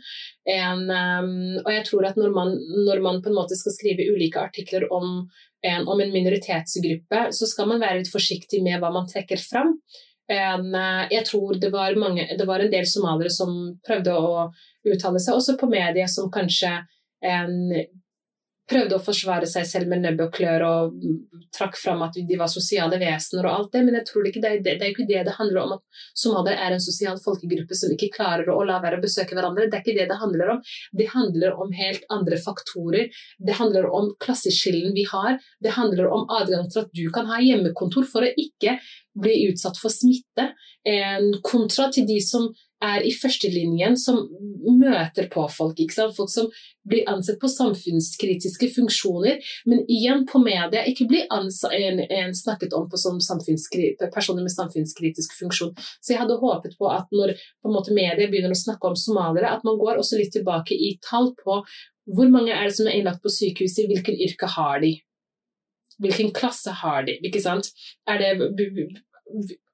En, um, og jeg tror at når man, når man, på en måte skal skrive ulike artikler om en, om en minoritetsgruppe, så skal man være litt forsiktig med hva man trekker fram. En, eh, jeg tror det var, mange, det var, en del somaliere som prøvde å uttale seg, også på media, som kanskje en, prøvde å forsvare seg selv med nebb og klør og trakk fram at de var sosiale vesener og alt det, men jeg tror det, det, det er ikke det det handler om at somaliere er en sosial folkegruppe som ikke klarer å la være å besøke hverandre. Det er ikke det det handler om. Det handler om helt andre faktorer. Det handler om klasseskillen vi har. Det handler om adgang til at du kan ha hjemmekontor for å ikke bli utsatt for smitte, kontra til de som er i førstelinjen, som møter på folk. Folk som blir ansett på samfunnskritiske funksjoner, men igjen på media ikke blir en, en snakket om som personer med samfunnskritisk funksjon. Så jeg hadde håpet på at når på måte, media begynner å snakke om somaliere, at man går også litt tilbake i tall på hvor mange er det som er innlagt på sykehuset, hvilken yrke har de? Hvilken klasse har de? Ikke sant? Er det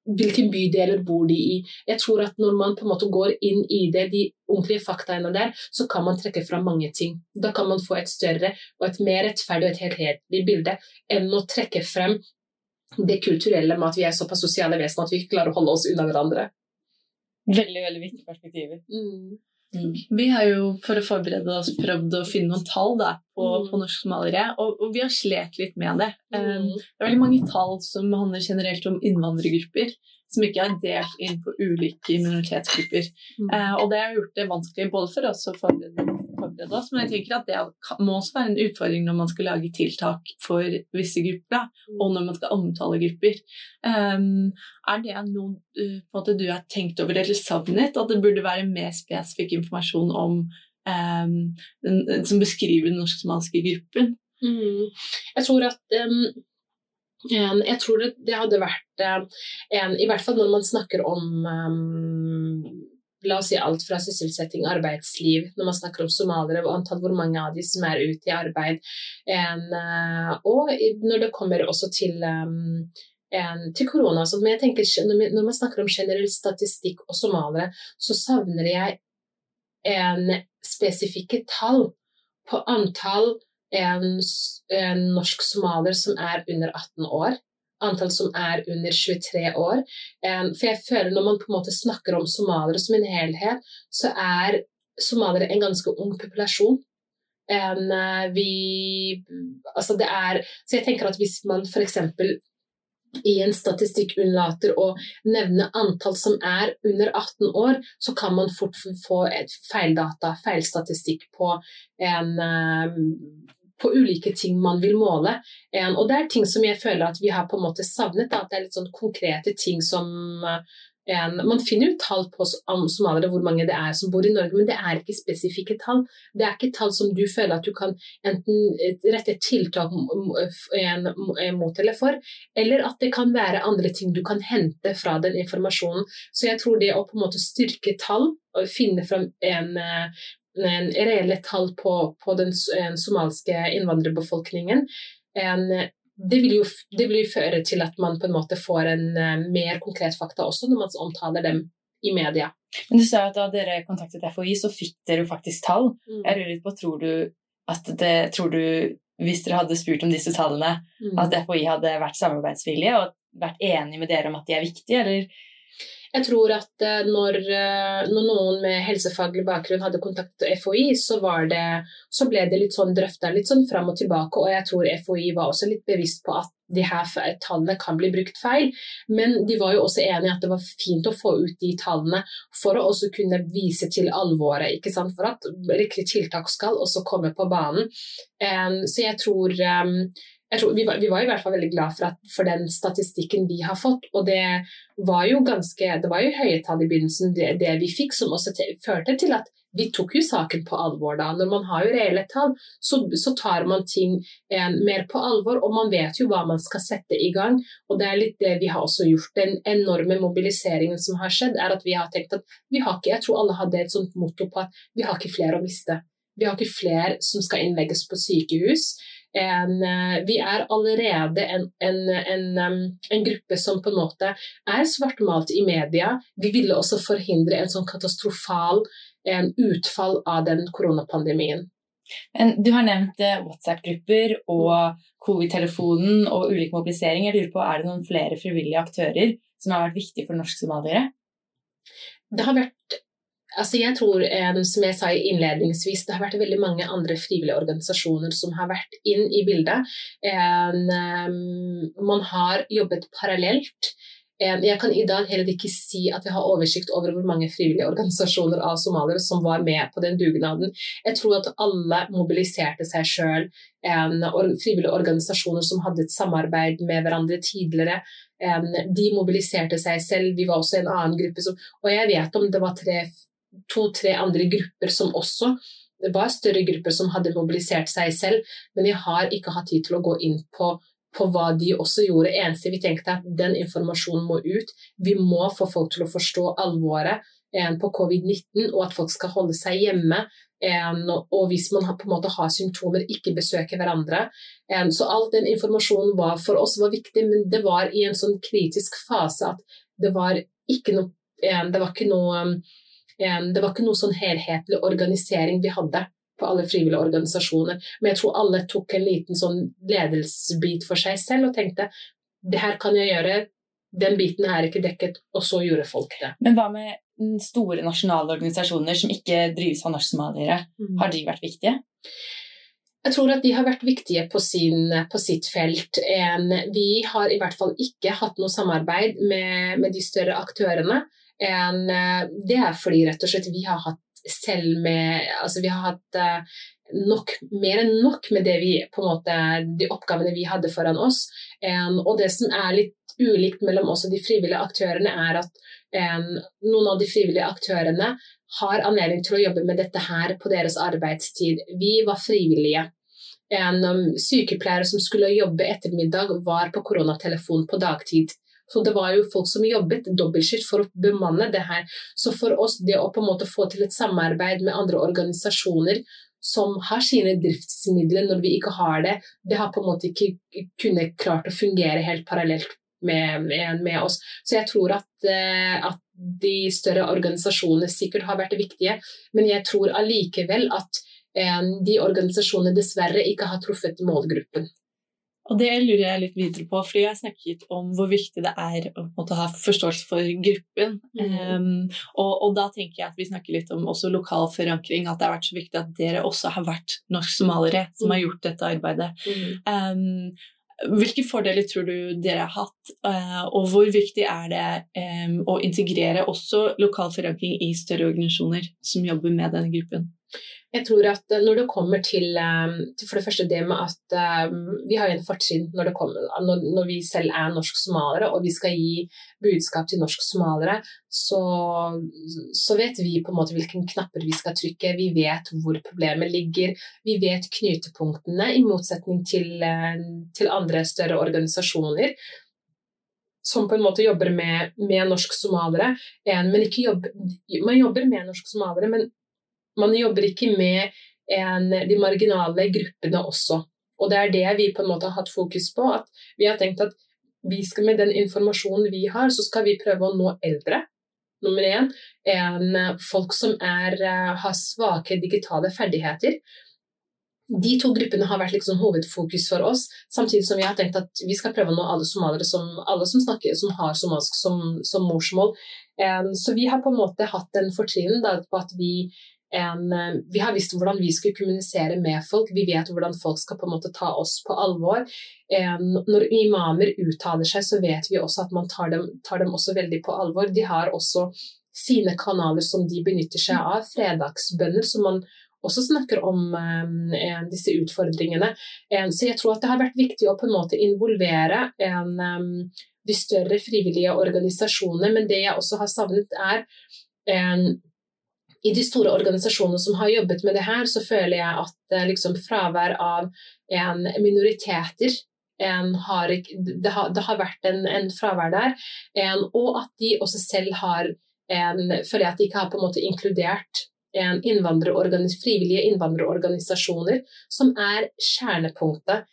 hvilke bydeler bor de i. Jeg tror at Når man på en måte går inn i det, de ordentlige faktaene der, så kan man trekke fra mange ting. Da kan man få et større og et mer rettferdig og et helhetlig bilde enn å trekke frem det kulturelle med at vi er såpass sosiale vesen at vi ikke klarer å holde oss unna hverandre. Veldig, veldig viktige perspektiver. Mm. Mm. Vi har jo for å forberede oss prøvd å finne noen tall da, på, mm. på norskmalere, og, og, vi har slet litt med det. Mm. Um, det er veldig mange tall som handler generelt om innvandrergrupper, som ikke er delt inn på ulike minoritetsgrupper. Uh, og det har gjort det vanskelig både for oss å forberede oss. Men jeg tenker at det må også være en utfordring når man skal lage tiltak for visse grupper, og når man skal omtale grupper. Um, er det noe måte, du har tenkt over eller savnet? At det burde være mer spesifikk informasjon om um, den, som beskriver den norsk-somaliske gruppen? Mm. Jeg tror at um, jeg tror det hadde vært en I hvert fall når man snakker om la oss si alt fra sysselsetting, arbeidsliv, når man snakker om somaliere, og antall hvor mange av de som er ute i arbeid. En, eh, og når det kommer også til, um, en, til korona. Så jeg tenker, når man snakker om generell statistikk og somaliere, så savner jeg en spesifikke tall på antall en, en norsk somalier som er under 18 år antall som er under 23 år. For jeg føler når man på en måte snakker om somaliere som en helhet, så er somaliere en ganske ung populasjon. En, eh, vi, altså det er, så jeg tenker at hvis man f.eks. i en statistikk unnlater å nevne antall som er under 18 år, så kan man fort få et feildata, feilstatistikk på en eh, på ulike ting man vil måle. Og det er ting som jeg føler at vi har på en måte savnet. At det er litt sånn konkrete ting som en, man finner jo tall på somaliere hvor mange det er som bor i Norge, men det er ikke spesifikke tall. Det er ikke tall som du føler at du kan enten rette tiltak mot eller for, eller at det kan være andre ting du kan hente fra den informasjonen. Så jeg tror det å på en måte styrke tall og finne fram en, reelle tall på, på den somaliske innvandrerbefolkningen, en, det vil, jo, det vil, jo, føre til at man på en måte får en uh, mer konkret fakta også når man omtaler dem i media. Men Du sa at da dere kontaktet FHI, så fikk dere jo faktisk tall. Mm. Jeg lurer litt på, tror du at det, tror du, hvis dere hadde spurt om disse tallene, mm. at FHI hadde vært samarbeidsvillige og vært enig med dere om at de er viktige, eller jeg tror at eh, når, eh, når, noen med helsefaglig bakgrunn hadde kontakt med FHI, så, det, så ble det litt sånn drøfta litt sånn fram og tilbake, og jeg tror FHI var også litt bevisst på at de her tallene kan bli brukt feil. Men de var jo også enig i at det var fint å få ut de tallene for å også kunne vise til alvoret. ikke sant? For at riktig tiltak skal også komme på banen. Så jeg tror tror, vi, var, vi, var, i hvert fall veldig glad for, at, for, den statistikken vi har fått. Og det var jo ganske, det var jo høye tall i begynnelsen, det, det vi fikk, som også til, førte til at vi tok jo saken på alvor da. Når man har jo reelle tall, så, så tar man ting eh, mer på alvor, og man vet jo hva man skal sette i gang. Og det er litt det vi har også gjort. Den enorme mobiliseringen som har skjedd, er at vi har tenkt at vi har ikke Jeg tror alle hadde et sånt motto på at vi har ikke flere å miste. Vi har ikke flere som skal innlegges på sykehus en, eh, vi er allerede en, en, en, en, gruppe som på en måte er svartmalt i media. Vi ville også forhindre en sånn katastrofal en utfall av den koronapandemien. Du har nevnt eh, WhatsApp-grupper og covid-telefonen og ulik mobilisering. Jeg lurer på, Er det noen flere frivillige aktører som har vært viktige for norsk-somaliere? Det har vært Altså jeg tror, som jeg sa innledningsvis, det har vært veldig mange andre frivillige organisasjoner som har vært inn i bildet. man har jobbet parallelt. Jeg kan i dag heller ikke si at jeg har oversikt over hvor mange frivillige organisasjoner av somaliere som var med på den dugnaden. Jeg tror at alle mobiliserte seg sjøl. Frivillige organisasjoner som hadde et samarbeid med hverandre tidligere. De mobiliserte seg selv. Vi var også en annen gruppe. Som, og jeg vet om det var to-tre andre grupper som også det var større grupper som hadde mobilisert seg selv, men jeg har ikke hatt tid til å gå inn på på hva de også gjorde. Eneste vi tenkte at den informasjonen må ut. Vi må få folk til å forstå alvoret eh, på covid-19, og at folk skal holde seg hjemme. Eh, og hvis man på en måte har symptomer, ikke besøke hverandre. Eh, så all den informasjonen var, for oss var viktig, men det var i en sånn kritisk fase at det var ikke noe, det var ikke noe, det var ikke noe sånn helhetlig organisering vi hadde på alle frivillige organisasjoner. Men jeg tror alle tok en liten sånn ledelsesbit for seg selv og tenkte det her kan jeg gjøre, den biten er ikke dekket, og så gjorde folk det. Men hva med store nasjonale organisasjoner som ikke drives av norsk-somaliere? Mm. Har de vært viktige? Jeg tror at de har vært viktige på, sin, på sitt felt. Vi har i hvert fall ikke hatt noe samarbeid med, med de større aktørene. Det er fordi rett og slett vi har hatt selv med Altså vi har hatt uh, nok, mer enn nok med det vi, på en måte, de oppgavene vi hadde foran oss. En, og det som er litt ulikt mellom oss og de frivillige aktørene, er at en, noen av de frivillige aktørene har anledning til å jobbe med dette her på deres arbeidstid. Vi var frivillige. En um, sykepleier som skulle jobbe ettermiddag, var på koronatelefon på dagtid. Så det var jo folk som jobbet dobbeltskift for å bemanne det her. Så for oss, det å på en måte få til et samarbeid med andre organisasjoner som har sine driftsmidler når vi ikke har det, det har på en måte ikke kunnet klart å fungere helt parallelt med, med, med oss. Så jeg tror at, eh, at de større organisasjonene sikkert har vært viktige, men jeg tror allikevel at eh, de organisasjonene dessverre ikke har truffet målgruppen. Og det lurer jeg litt videre på, fordi jeg har snakket om hvor viktig det er å ha forståelse for gruppen. Mm. Um, og, og, da tenker jeg at vi snakker litt om også lokal forankring, at det har vært så viktig at dere også har vært norsk-somaliere som mm. har gjort dette arbeidet. Mm. Um, hvilke fordeler tror du dere har hatt, uh, og hvor viktig er det um, å integrere også lokal forankring i større organisasjoner som jobber med denne gruppen? Jeg tror at eh, når det kommer til, eh, til for det første det med at um, vi har en fortrinn når, når, vi selv er norsk-somaliere og vi skal gi budskap til norsk-somaliere, så, så, vet vi på en måte hvilke knapper vi skal trykke. Vi vet hvor problemet ligger. Vi vet knutepunktene, i motsetning til, til andre større organisasjoner som på en måte jobber med, med norsk-somaliere. Men ikke jobb, man jobber med norsk-somaliere, men man jobber ikke med en, de marginale gruppene også. Og det er det vi på en måte har hatt fokus på. at Vi har tenkt at vi skal med den informasjonen vi har, så skal vi prøve å nå eldre. Nummer én. En, folk som er, eh, har svake digitale ferdigheter. De to gruppene har vært liksom hovedfokus for oss, samtidig som vi har tenkt at vi skal prøve å nå alle somaliere som, alle som, snakker, som har somalisk som, som morsmål. En, så vi har på en måte hatt den fortrinnen på at vi en, eh, vi har visst hvordan vi skulle kommunisere med folk. Vi vet hvordan folk skal på en måte ta oss på alvor. En, når imamer uttaler seg, så vet vi også at man tar dem, tar dem også veldig på alvor. De har også sine kanaler som de benytter seg av. Fredagsbønner som man også snakker om eh, disse utfordringene. Eh, så jeg tror at det har vært viktig å på en måte involvere eh, de større frivillige organisasjonene. Men det jeg også har savnet, er en, i de store organisasjonene som har jobbet med det her, så føler jeg at eh, liksom, fravær av en minoriteter en har, det, har, det, har, vært en, en fravær der. En, og at de også selv har en, føler jeg at de ikke har på en måte inkludert frivillige innvandrerorganisasjoner, som er kjernepunktet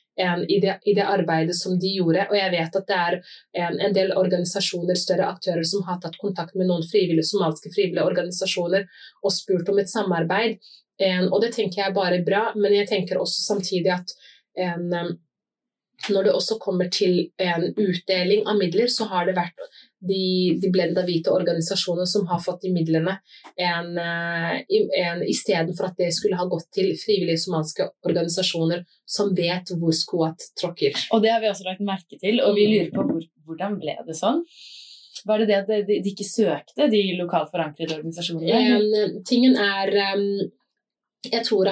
i det, i det, arbeidet som de gjorde. Og jeg vet at det er en, en, del organisasjoner, større aktører, som har tatt kontakt med noen frivillige, somaliske frivillige organisasjoner og spurt om et samarbeid. En, og det tenker jeg er bare bra, men jeg tenker også samtidig at en, når det også kommer til en utdeling av midler, så har det vært de, de blenda hvite organisasjonene som har fått de midlene, en, eh, en, istedenfor at det skulle ha gått til frivillige somaliske organisasjoner som vet hvor skoa tråkker. Og det har vi også lagt merke til, og vi lurer på hvor, hvordan ble det sånn? Var det det at de, de ikke søkte, de lokalt forankrede organisasjonene? En, tingen er um, Jeg tror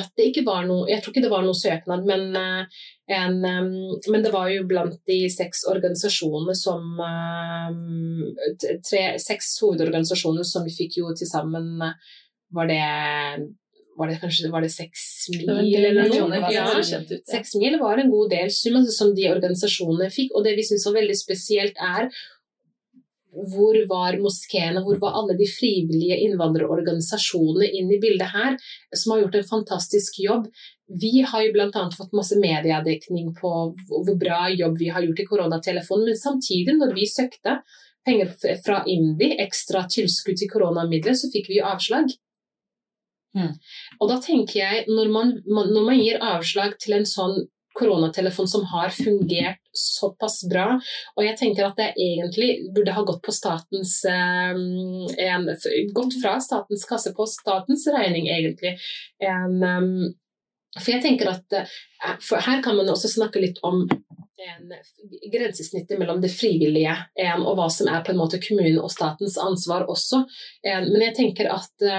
noe Jeg tror ikke det var noe søknad, men, uh, en, um, men det var jo blant de seks organisasjonene som um, tre, Seks hovedorganisasjoner som vi fikk jo til sammen Var det var det kanskje var det seks mil eller noe? Ja, seks mil var en god del sum altså, som de organisasjonene fikk. Og det vi syns var veldig spesielt, er hvor var moskeene, hvor var alle de frivillige innvandrerorganisasjonene inn i bildet her, som har gjort en fantastisk jobb. Vi har jo bl.a. fått masse mediedekning på hvor bra jobb vi har gjort i koronatelefonen, men samtidig, når vi søkte penger fra IMDi, ekstra tilskudd til koronamidler, så fikk vi avslag. Mm. Og da tenker jeg, når man, når man, gir avslag til en sånn koronatelefon som har fungert såpass bra, og jeg tenker at det egentlig burde ha gått på statens eh, en, Gått fra statens kasse på statens regning, egentlig. En, um, for jeg tenker at eh, Her kan man også snakke litt om en, grensesnittet mellom det frivillige en, og hva som er på en måte kommunen og statens ansvar også. En, men jeg tenker at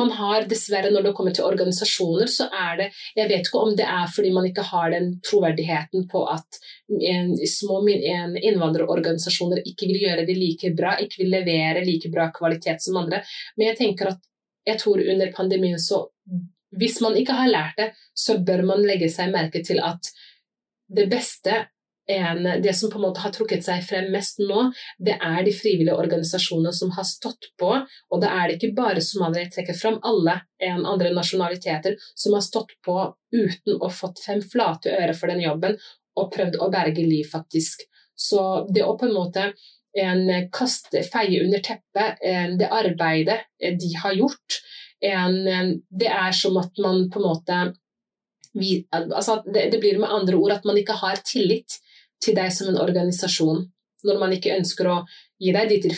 man har dessverre, når det kommer til organisasjoner, så er det Jeg vet ikke om det er fordi man ikke har den troverdigheten på at en, små innvandrerorganisasjoner ikke vil gjøre det like bra, ikke vil levere like bra kvalitet som andre. Men jeg tenker at jeg tror under pandemien så Hvis man ikke har lært det, så bør man legge seg merke til at det beste en, det som på en måte har trukket seg frem mest nå, det er de frivillige organisasjonene som har stått på. Og da er det ikke bare somaliere, jeg trekker fram alle en andre nasjonaliteter som har stått på uten å fått fem flate øre for den jobben, og prøvd å berge liv, faktisk. Så det å på en måte en kaste, feie under teppet det arbeidet de har gjort, det er som at man på en måte vi, altså det, det, blir med andre ord at man ikke har tillit til deg som en organisasjon, når man ikke ønsker å gi deg de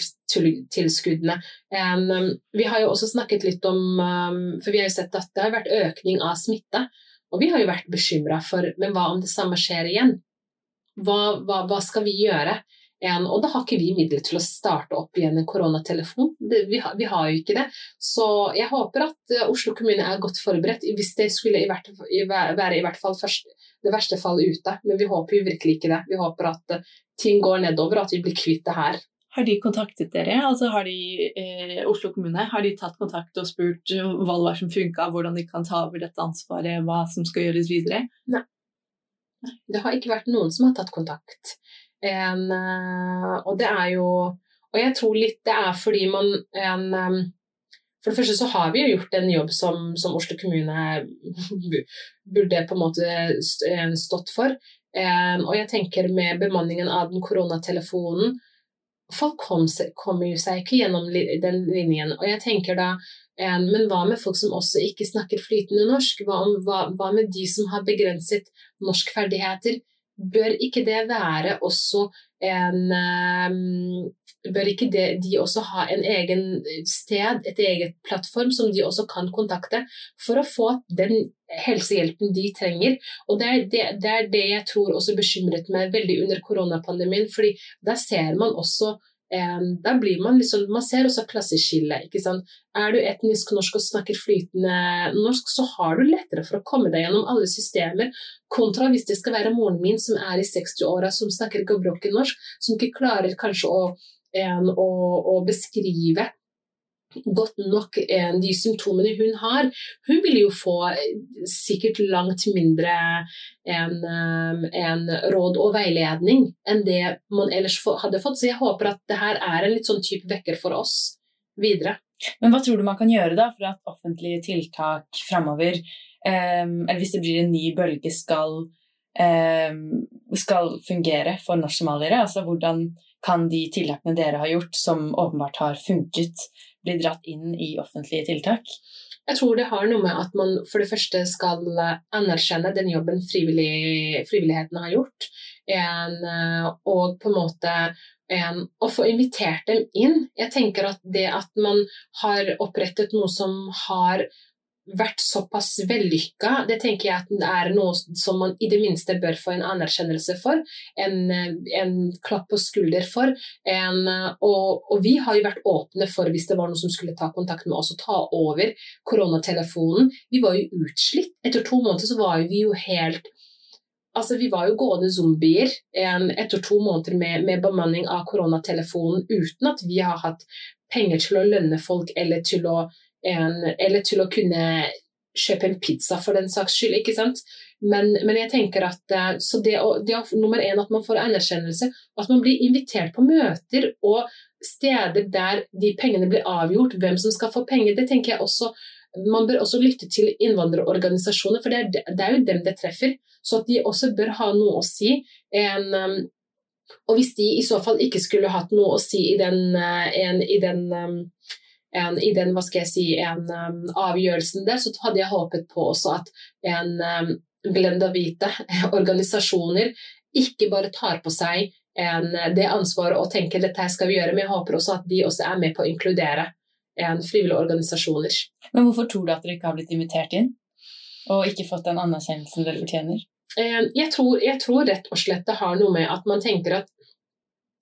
tilskuddene. Um, vi har jo også snakket litt om um, For vi har jo sett at det har vært økning av smitte. Og vi har jo vært bekymra for Men hva om det samme skjer igjen? Hva, hva, hva skal vi gjøre? En, og da har ikke vi midler til å starte opp igjen en koronatelefon. Det, vi, har, vi, har jo ikke det. Så jeg håper at uh, Oslo kommune er godt forberedt, hvis det skulle i hvert, i, være i hvert fall først, det verste fallet ute. Men vi håper jo virkelig ikke det. Vi håper at uh, ting går nedover, at vi blir kvitt det her. Har de kontaktet dere? Altså har de, eh, Oslo kommune har de tatt kontakt og spurt hva det var som funka, hvordan de kan ta over dette ansvaret, hva som skal gjøres videre? Nei. Det har ikke vært noen som har tatt kontakt. En, eh, og det er jo Og jeg tror litt det er fordi man en, For det første så har vi jo gjort en jobb som, som Oslo kommune burde på en måte stått for. Og jeg tenker med bemanningen av den koronatelefonen Folk kommer kom seg ikke gjennom den linjen. Og jeg tenker da men hva med folk som også ikke snakker flytende norsk? Hva, hva, hva med de som har begrenset norskferdigheter? Bør ikke det være også en um, Bør ikke det, de også ha en egen sted, et eget plattform som de også kan kontakte for å få den helsehjelpen de trenger? Og det er det, det, er det jeg tror også bekymret meg veldig under koronapandemien, fordi da ser man også da blir man liksom Man ser også klasseskillet. ikke sant? Er du etnisk norsk og snakker flytende norsk, så har du lettere for å komme deg gjennom alle systemer, kontra hvis det skal være moren min som er i 60-åra, som snakker gebrokken norsk, som ikke klarer kanskje å, å, å beskrive godt nok de symptomene hun har. Hun vil jo få sikkert langt mindre en, um, en, råd og veiledning enn det man ellers hadde fått. Så jeg håper at det her er en litt sånn type vekker for oss videre. Men hva tror du man kan gjøre da for at offentlige tiltak framover, um, eller hvis det blir en ny bølge, skal, um, skal fungere for norsk-somaliere? Altså hvordan kan de tiltakene dere har gjort, som åpenbart har funket, bli dratt inn i offentlige tiltak? Jeg tror det har noe med at man for det første skal anerkjenne den jobben frivillig, frivilligheten har gjort, en, og på en måte en, å få invitert dem inn. Jeg tenker at det at man har opprettet noe som har vært såpass vellykka, det tenker jeg at det er noe som man i det minste bør få en anerkjennelse for. En, en klapp på skulder for. En, og, og, vi har jo vært åpne for hvis det var noen som skulle ta kontakt med oss og ta over koronatelefonen. Vi var jo utslitt. Etter to måneder så var vi jo helt Altså, vi var jo gående zombier en, etter to måneder med, med bemanning av koronatelefonen uten at vi har hatt penger til å lønne folk eller til å en, eller til å kunne kjøpe en pizza for den saks skyld. ikke sant? Men, men jeg tenker at eh, så det, å, det å, nummer én at man får anerkjennelse, at man blir invitert på møter og steder der de pengene blir avgjort, hvem som skal få penger, det tenker jeg også man bør også lytte til innvandrerorganisasjoner, for det er, det er, jo dem det treffer. Så at de også bør ha noe å si. En, um, og hvis de i så fall ikke skulle hatt noe å si i den, uh, en, i den en, i den hva skal jeg si, en um, avgjørelsen der, så hadde jeg håpet på også at en um, blenda hvite organisasjoner ikke bare tar på seg en, det ansvaret og tenker dette skal vi gjøre, men jeg håper også at de også er med på å inkludere en frivillige organisasjoner. Men hvorfor tror du at dere ikke har blitt invitert inn, og ikke fått den anerkjennelsen dere fortjener? Jeg tror, jeg tror, rett og slett det har noe med at man tenker at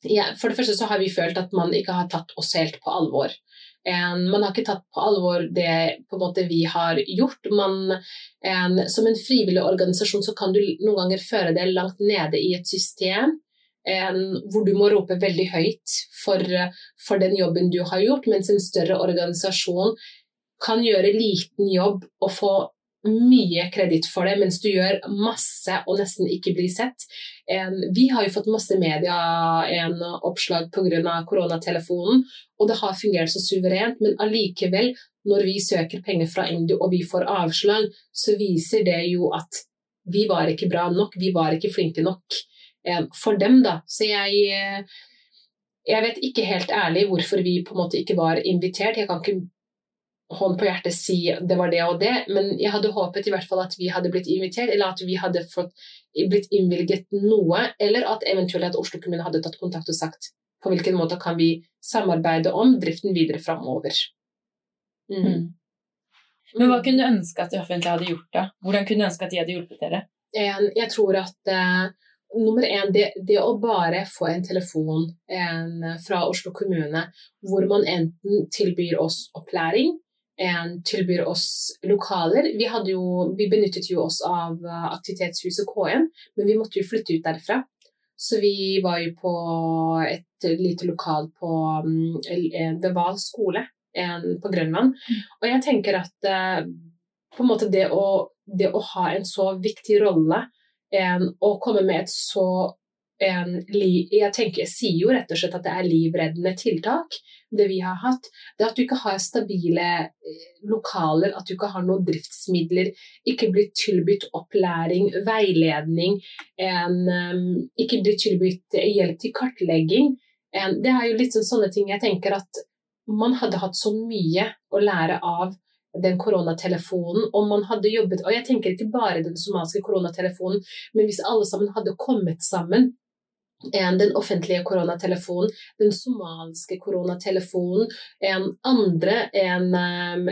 ja, For det første så har vi følt at man ikke har tatt oss helt på alvor. Man har ikke tatt på alvor det på en måte vi har gjort. Man, en, som en frivillig organisasjon så kan du noen ganger føre deg langt nede i et system en, hvor du må rope veldig høyt for, for, den jobben du har gjort, mens en større organisasjon kan gjøre liten jobb og få mye kreditt for det, mens du gjør masse og nesten ikke blir sett. Vi har jo fått masse medieoppslag pga. koronatelefonen, og det har fungert så suverent, men allikevel, når vi søker penger fra Indu og vi får avslag, så viser det jo at vi var ikke bra nok, vi var ikke flinke nok for dem, da. Så jeg jeg vet ikke helt ærlig hvorfor vi på en måte ikke var invitert. Jeg kan ikke hånd på hjertet si det var det og det, men jeg hadde håpet i hvert fall at vi hadde blitt invitert, eller at vi hadde fått, blitt innvilget noe, eller at eventuelt at Oslo kommune hadde tatt kontakt og sagt på hvilken måte kan vi samarbeide om driften videre framover. Mm. Mm. Men hva kunne du ønske at det offentlige hadde gjort da? Hvordan kunne du ønske at de hadde hjulpet dere? Jeg tror at uh, nummer én, det, det, å bare få en telefon en, fra Oslo kommune hvor man enten tilbyr oss opplæring, tilbyr oss lokaler. Vi, jo, vi, benyttet jo oss av aktivitetshuset aktivitetshuset KM, men vi måtte jo flytte ut derfra. Så vi var jo på et lite lokal på Deval Val skole på Grønland. Mm. Og jeg tenker at uh, på en måte det å, det å ha en så viktig rolle en, og komme med et så en, jeg, tenker, jeg sier jo rett og slett at det er livreddende tiltak, det vi har hatt. Det at du ikke har stabile eh, lokaler, at du ikke har noen driftsmidler, ikke blir tilbudt opplæring, veiledning, en, ikke blir tilbudt hjelp til kartlegging. En, det er jo litt sånn, sånne ting jeg tenker at man hadde hatt så mye å lære av den koronatelefonen, og man hadde jobbet Og jeg tenker ikke bare den somaliske koronatelefonen, men hvis alle sammen hadde kommet sammen den offentlige koronatelefonen, den somaliske koronatelefonen, en andre en,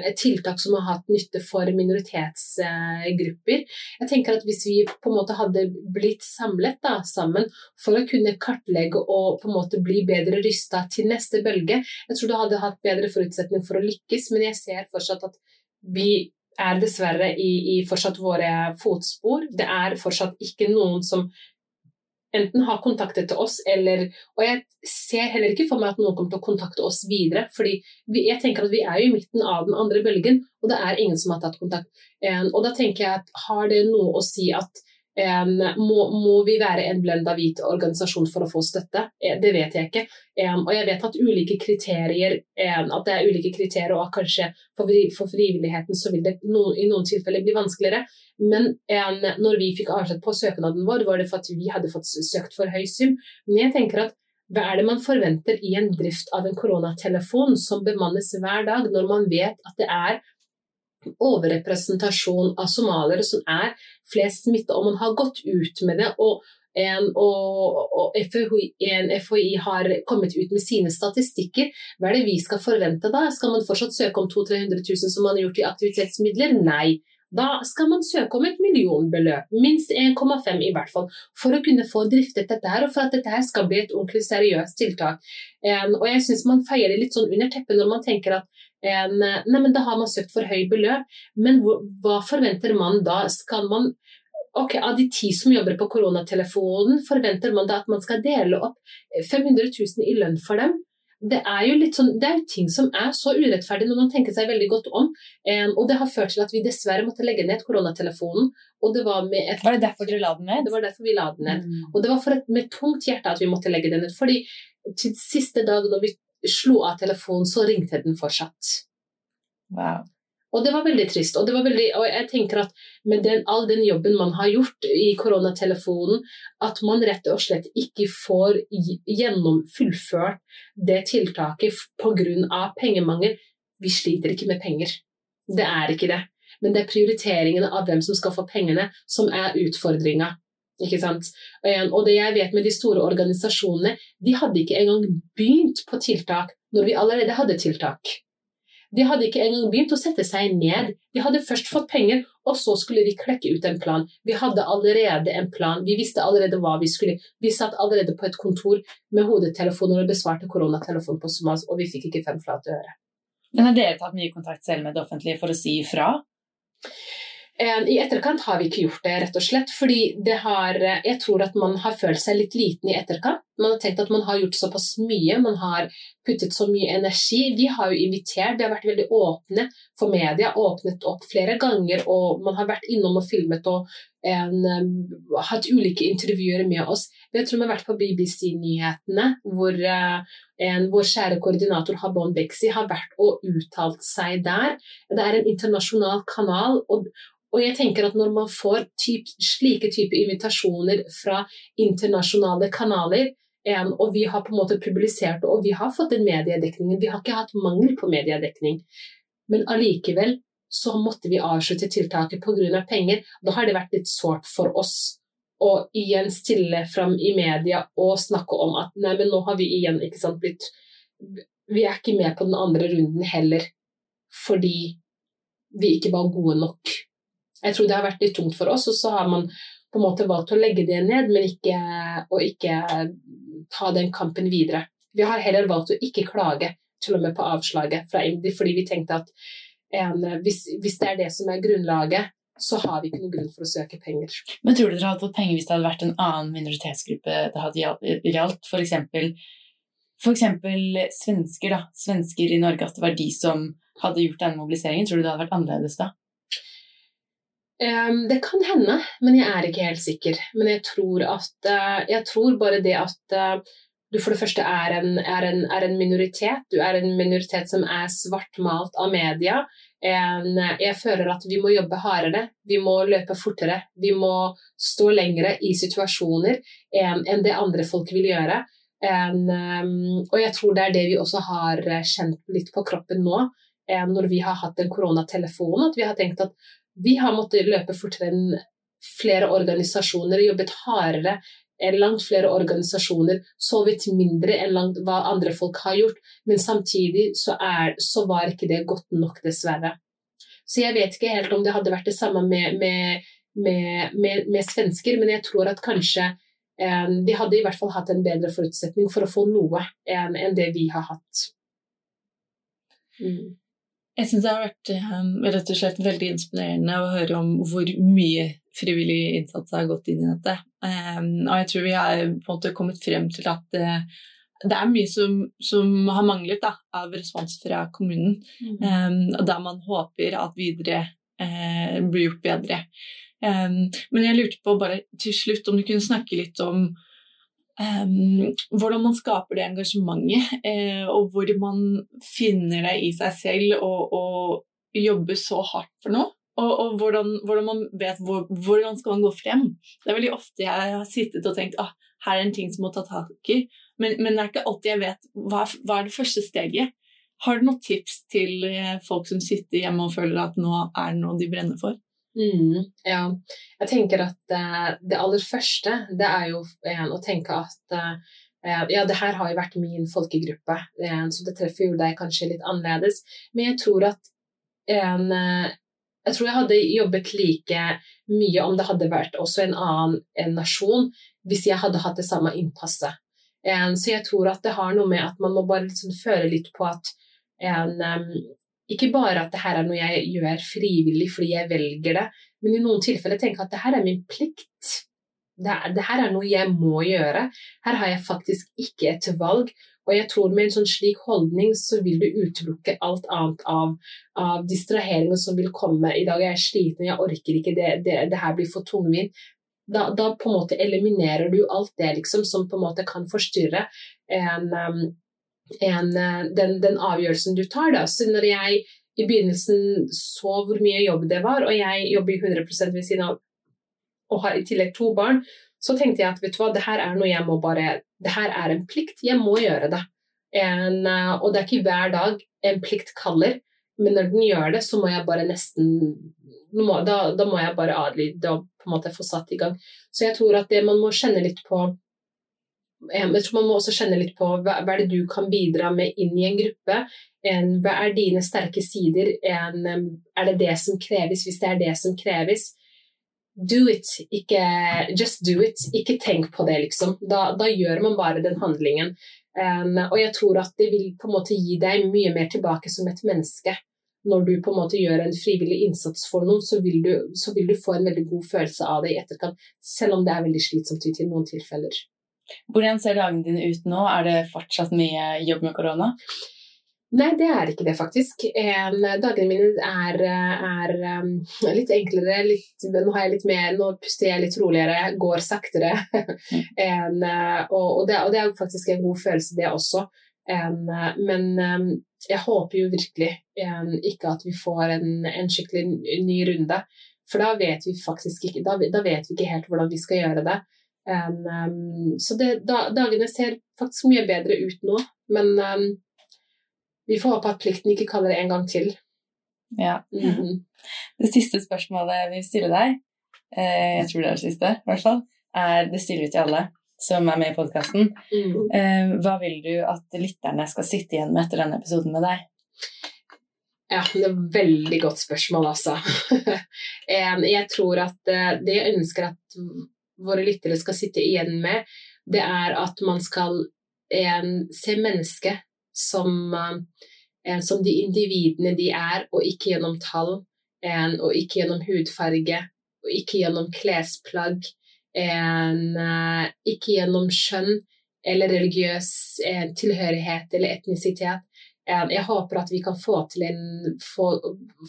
et tiltak som har hatt nytte for minoritetsgrupper. Jeg tenker at Hvis vi på en måte hadde blitt samlet da, sammen for å kunne kartlegge og på en måte bli bedre rysta til neste bølge, jeg tror det hadde hatt bedre forutsetning for å lykkes, men jeg ser fortsatt at vi er dessverre i, i fortsatt våre fotspor. Det er fortsatt ikke noen som enten har kontaktet til oss, eller Og jeg ser heller ikke for meg at noen kommer til å kontakte oss videre. fordi vi, jeg tenker at vi er jo i midten av den andre bølgen, og det er ingen som har tatt kontakt. Og da tenker jeg at har det noe å si at Um, må, må, vi være en blenda hvit organisasjon for å få støtte? Eh, det vet jeg ikke. Um, og jeg vet at ulike kriterier, um, at det er ulike kriterier, og kanskje for, for frivilligheten så vil det no, i noen tilfeller bli vanskeligere. Men når vi fikk avslag på søknaden vår, var det for at vi hadde fått søkt for høy sum. Men jeg tenker at hva er det man forventer i en drift av en koronatelefon som bemannes hver dag, når man vet at det er overrepresentasjon av somaliere som er flest smitta, og man har gått ut med det. og en, og, og FHI, en FHI har kommet ut med sine statistikker. Hva er det vi skal forvente da? Skal man fortsatt søke om 200 000-300 000 som man har gjort i aktivitetsmidler? Nei. Da skal man søke om et millionbeløp, minst 1,5 i hvert fall, for å kunne få driftet dette her, og for at dette her skal bli et ordentlig seriøst tiltak. En, og jeg syns man feier det litt sånn under teppet når man tenker at um, nei, men da har man søkt for høy beløp, men hva forventer man da? Skal man ok, Av de ti som jobber på koronatelefonen, forventer man da at man skal dele opp 500 000 i lønn for dem? Det er jo litt sånn, det er ting som er så urettferdig når man tenker seg veldig godt om. Um, og det har ført til at vi dessverre måtte legge ned koronatelefonen. og det Var med et... Var det derfor dere la den ned? Det var derfor vi la den ned. Mm. Og det var et, med tungt hjerte at vi måtte legge den ned. fordi til siste dag når vi slo av telefonen, så ringte den fortsatt. Wow. Og det var veldig trist. Og, veldig, og jeg tenker at med den, all den jobben man har gjort i koronatelefonen, at man rett og slett ikke får gjennom fullført det tiltaket pga. pengemangel. Vi sliter ikke med penger. Det er ikke det. Men det er prioriteringene av hvem som skal få pengene, som er utfordringa. Ikke sant? Og det jeg vet med de store organisasjonene, de hadde ikke engang begynt på tiltak når vi allerede hadde tiltak. De hadde ikke engang begynt å sette seg ned. De hadde først fått penger, og så skulle de klekke ut en plan. Vi hadde allerede en plan, vi visste allerede hva vi skulle. Vi satt allerede på et kontor med hodetelefoner og besvarte koronatelefon på somalisk, og vi fikk ikke fem flate øre. Men har dere tatt mye kontakt selv med det offentlige for å si ifra? I etterkant har vi ikke gjort det, rett og slett. Fordi har Jeg tror at man har følt seg litt liten i etterkant. Man har tenkt at man har gjort såpass mye, man har puttet så mye energi. Vi har jo invitert, vi har vært veldig åpne for media, åpnet opp flere ganger. Og man har vært innom og filmet og en, um, hatt ulike intervjuer med oss. Jeg tror vi har vært på BBC-nyhetene, hvor uh, en, vår kjære koordinator Habon Beksi har vært og uttalt seg der. Det er en internasjonal kanal. og og jeg tenker at Når man får typ, slike typer invitasjoner fra internasjonale kanaler, um, og vi har på en måte publisert og vi har fått den mediedekningen Vi har ikke hatt mangel på mediedekning, men allikevel så måtte vi avslutte tiltaket pga. penger. Da har det vært litt sårt for oss å igjen stille fram i media og snakke om at nei, men nå har vi igjen ikke sant, blitt Vi er ikke med på den andre runden heller fordi vi ikke var gode nok. Jeg tror det har vært litt tungt for oss, og så har man på en måte valgt å legge det ned, men ikke, og ikke ta den kampen videre. Vi har heller valgt å ikke klage, til og med på avslaget fra IMDi, fordi vi tenkte at en, hvis, hvis, det er det som er grunnlaget, så har vi ikke noen grunn for å søke penger. Men tror dere hadde fått penger hvis det hadde vært en annen minoritetsgruppe det hadde gjaldt? For eksempel, for svensker, da. Svensker i Norge, at det var de som hadde gjort denne mobiliseringen. Tror du det hadde vært annerledes da? Det kan hende, men jeg er ikke helt sikker. Men jeg tror, at, uh, jeg tror bare det at uh, du for det første er en, er, en, er en, minoritet. Du er en minoritet som er svartmalt av media. En, jeg føler at vi må jobbe hardere, vi må løpe fortere. Vi må stå lengre i situasjoner enn en det andre folk vil gjøre. Og jeg tror det er det vi også har kjent litt på kroppen nå, når vi har hatt en koronatelefon. At vi har tenkt at vi har måttet løpe fortere enn flere organisasjoner, jobbet hardere enn langt flere organisasjoner, sovet mindre enn langt hva andre folk har gjort. Men samtidig så, er, så, var ikke det godt nok, dessverre. Så jeg vet ikke helt om det hadde vært det samme med, med, med, med svensker, men jeg tror at kanskje eh, de hadde i hvert fall hatt en bedre forutsetning for å få noe enn, enn det vi har hatt. Mm. Jeg syns det har vært um, rett og slett veldig inspirerende å høre om hvor mye frivillig innsats har gått inn i dette. Um, og jeg tror vi har på en måte kommet frem til at uh, det er mye som, som har manglet da, av respons fra kommunen. Mm. Um, og der man håper at videre uh, blir gjort bedre. men jeg lurte på bare til slutt om du kunne snakke litt om Um, hvordan man skaper det engasjementet, eh, og hvor man finner det i seg selv og, og jobber så hardt for noe. Og, og hvordan, hvordan, man vet hvor, hvordan skal man gå frem. Det er veldig ofte jeg har sittet og tenkt ah, her er en ting som må ta tak i, men, men, det er ikke alltid jeg vet hva, hva er det første steget. Har du noen tips til eh, folk som sitter hjemme og føler at nå er det noe de brenner for? Mm, ja, jeg tenker at uh, det aller første det er jo en, å tenke at uh, ja, det her har jo vært min folkegruppe, så det treffer jo deg kanskje litt annerledes. Men jeg tror at en, jeg tror jeg hadde jobbet like mye om det hadde vært også en annen en nasjon, hvis jeg hadde hatt det samme innpasset. Så jeg tror at det har noe med at man må bare liksom føle litt på at en, ikke bare at det her er noe jeg gjør frivillig fordi jeg velger det, men i noen tilfeller tenke at det her er min plikt. Det, det, her er noe jeg må gjøre. Her har jeg faktisk ikke et valg. Og jeg tror med en sånn slik holdning så vil du utelukke alt annet av, av distraheringer som vil komme. I dag er jeg sliten, jeg orker ikke, det, det, det her blir for tungvint. Da, da, på en måte eliminerer du alt det liksom, som på en måte kan forstyrre en, en, eh, den, den, avgjørelsen du tar. Da. Så når jeg i begynnelsen så hvor mye jobb det var, og jeg jobber 100 ved siden av og har i tillegg to barn, så tenkte jeg at vet du hva, det her er noe jeg må bare Det her er en plikt, jeg må gjøre det. En, eh, og det er ikke hver dag en plikt kaller, men når den gjør det, så må jeg bare nesten da, da må jeg bare adlyde og på en måte få satt i gang. Så jeg tror at det man må kjenne litt på jeg tror man må også kjenne litt på hva, hva er det du kan bidra med inn i en gruppe. En, hva er dine sterke sider? En, er det det som kreves, hvis det er det som kreves? Do it, ikke just do it. Ikke tenk på det, liksom. Da, da gjør man bare den handlingen. Um, og jeg tror at det vil på en måte gi deg mye mer tilbake som et menneske. Når du på en måte gjør en frivillig innsats for noen, så vil du, så vil du få en veldig god følelse av det i etterkant. Selv om det er veldig slitsomt i noen tilfeller. Hvordan ser dagene dine ut nå? Er det fortsatt mye jobb med korona? Nei, det er ikke det, faktisk. dagene mine er, er litt enklere. Litt, nå, litt mer, nå, puster jeg litt roligere, går saktere. en, uh, og, og, det, og, det, er faktisk en god følelse, det også. En, men jeg håper jo virkelig en, ikke at vi får en, en, skikkelig ny runde. For da vet vi faktisk ikke, da, da vet vi ikke helt hvordan vi skal gjøre det. Um, um, så det, da, dagene ser faktisk mye bedre ut nå, men um, vi får håpe at plikten ikke kaller det en gang til. Ja. Mm -hmm. Det siste spørsmålet vi stiller deg, eh, jeg tror det er det siste, i hvert fall, er det stiller vi til alle som er med i podkasten. Mm. Eh, hva vil du at lytterne skal sitte igjen med etter denne episoden med deg? Ja, det er et veldig godt spørsmål, altså. jeg tror at eh, det jeg ønsker at våre lyttere skal sitte igjen med, det er at man skal en, se mennesket som, en, som de individene de er, og ikke gjennom tall, en, og ikke gjennom hudfarge, og ikke gjennom klesplagg, ikke gjennom skjønn eller religiøs tilhørighet eller etnisitet. Jeg håper at vi kan få til få,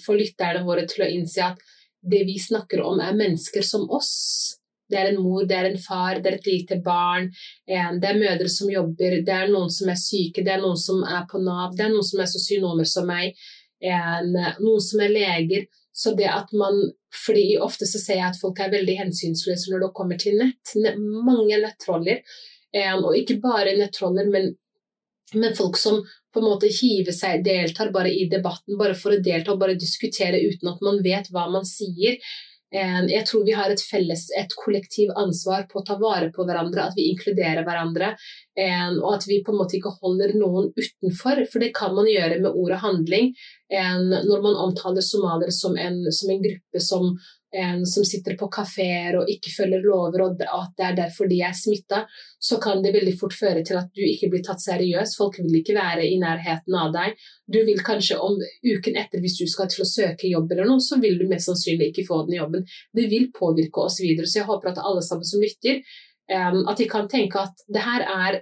få lytterne våre til å innse at det vi snakker om, er mennesker som oss. Det er en mor, det er en far, det er et lite barn. Det er mødre som jobber, det er noen som er syke, det er noen som er på Nav, det er noen som er sosionomer som meg, noen som er leger. Så det at man fordi ofte så ser jeg at folk er veldig hensynsløse når det kommer til nett. Mange nettroller. Og ikke bare nettroller, men, men folk som på en måte hiver seg, deltar bare i debatten bare for å delta og bare diskutere uten at man vet hva man sier. Jeg tror vi har et felles, et kollektiv ansvar på å ta vare på hverandre, at vi inkluderer hverandre. Og at vi på en måte ikke holder noen utenfor, for det kan man gjøre med ord og handling. Når man omtaler somaliere som som en gruppe som som sitter på kafeer og ikke følger lover, og at det er derfor de er smitta, så kan det veldig fort føre til at du ikke blir tatt seriøst. Folk vil ikke være i nærheten av deg. Du vil kanskje om uken etter, hvis du skal til å søke jobb eller noe, så vil du mest sannsynlig ikke få den jobben. Det vil påvirke oss videre. Så jeg håper at alle sammen som lytter, at de kan tenke at det her er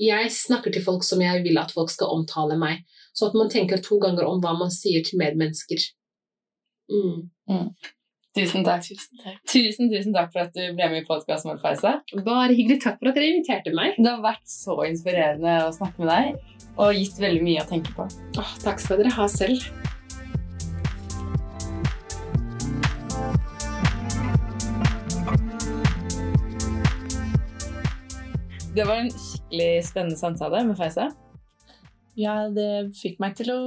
Jeg snakker til folk som jeg vil at folk skal omtale meg. Så at man tenker to ganger om hva man sier til medmennesker. Mm. Mm. Tusen takk. Tusen, takk. Tusen, tusen takk for at du ble med i podkasten vår, Faisa. Bare hyggelig. Takk for at dere inviterte meg. Det har vært så inspirerende å snakke med deg, og gitt veldig mye å tenke på. Åh, takk skal dere ha selv. Det var en skikkelig spennende samtale med Faisa. Ja, det fikk meg til å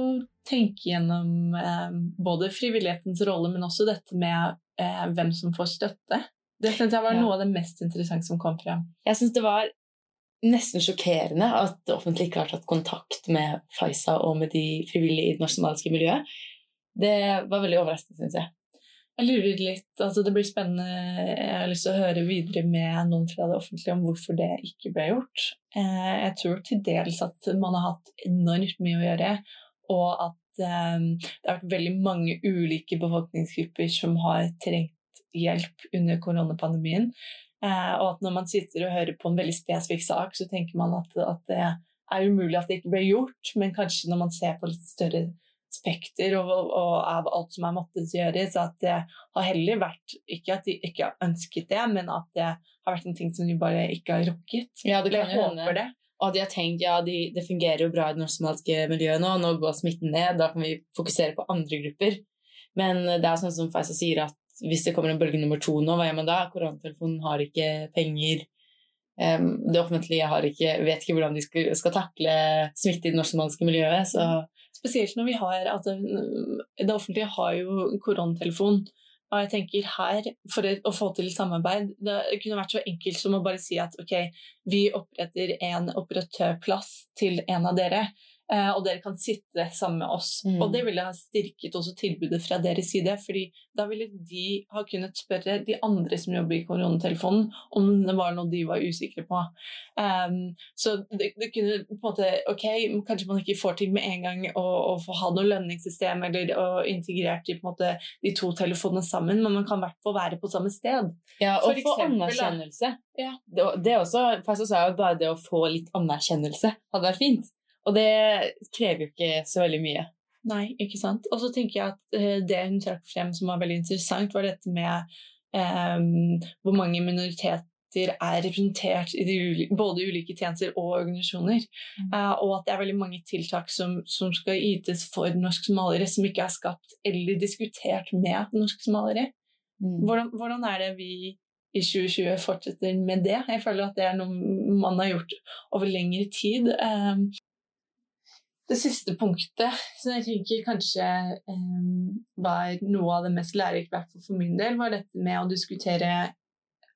tenke gjennom eh, både frivillighetens rolle, men også dette med eh, hvem som får støtte. Det syns jeg var Ja. noe av det mest interessante som kom frem. Jeg syns det var nesten sjokkerende at det offentlige ikke har tatt kontakt med Faisa og med de frivillige i det norsk-somaliske miljøet. Det var veldig overraskende, syns jeg. Jeg lurer litt, altså Det blir spennende. Jeg har lyst til å høre videre med noen fra det offentlige om hvorfor det ikke ble gjort. Eh, Jeg tror til dels at man har hatt enormt mye å gjøre, og at eh, det har vært veldig mange ulike befolkningsgrupper som har trengt hjelp under koronapandemien. Eh, Og at når man sitter og hører på en veldig spesifikk sak, så tenker man at, det er umulig at det ikke ble gjort, men kanskje når man ser på litt større spekter og, og, av alt som er måttet gjøres, at det har heller vært ikke at de ikke har ønsket det, men at det har vært en ting som de bare ikke har rukket. Ja, det kan jeg jo hende. det. Og de har tenkt ja, de, det fungerer jo bra i det norsk-somaliske miljøet nå, nå går smitten ned, da kan vi fokusere på andre grupper. Men det er sånn som Faisa sier, at hvis det kommer en bølge nummer to nå, hva gjør man da? Koronatelefonen har ikke penger. Det offentlige ikke, vet ikke hvordan de skal, skal takle smitte i det norsk-somaliske miljøet. Så Spesielt når vi har at det, offentlige har jo koronatelefon. Og jeg tenker her, for å få til samarbeid, det kunne vært så enkelt som å bare si at ok, vi oppretter en operatørplass til en av dere, og dere kan sitte sammen med oss. Mm. Og det ville ha styrket også tilbudet fra deres side, fordi da ville de ha kunnet spørre de andre som jobber i koronatelefonen, om det var noe de var usikre på. Um, så det, det kunne på en måte Ok, kanskje man ikke får til med en gang å, å få ha noe lønningssystem eller å integrert de, på en måte de to telefonene sammen, men man kan i hvert fall være på samme sted. ja, og få anerkjennelse. Ja. Det, det er også, er jo bare det å få litt anerkjennelse hadde vært fint. Og det krever jo ikke så veldig mye. Nei, ikke sant. Og så tenker jeg at eh, det hun trakk frem som var veldig interessant, var dette med um, hvor mange minoriteter er representert i de både ulike tjenester og organisasjoner. Eh, og at det er veldig mange tiltak som, som skal ytes for norsk-somaliere som ikke er skapt eller diskutert med norsk-somaliere. Hvordan, hvordan er det vi i 2020 fortsetter med det? Jeg føler at det er noe man har gjort over lengre tid. Ehm, det siste punktet som jeg tenker kanskje ehm, var noe av det mest lærerike, for min del, var dette med å diskutere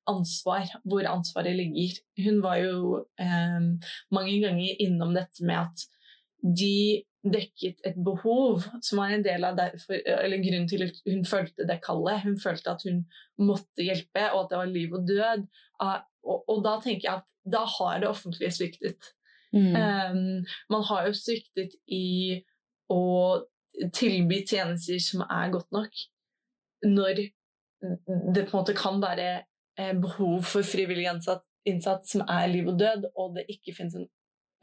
ansvar, hvor ansvaret ligger. Hun var jo ehm, mange ganger innom dette med at de dekket et behov som var en del av derfor, eller grunnen til at hun følte det kallet. Hun følte at hun måtte hjelpe, og at det var liv og død. Ah, Og, og da tenker jeg at da har det offentlige sviktet. Mm. Um, man har jo sviktet i å tilby tjenester som er godt nok, når det på en måte kan være eh, behov for frivillig innsats, innsats som er liv og død, og det ikke finnes en,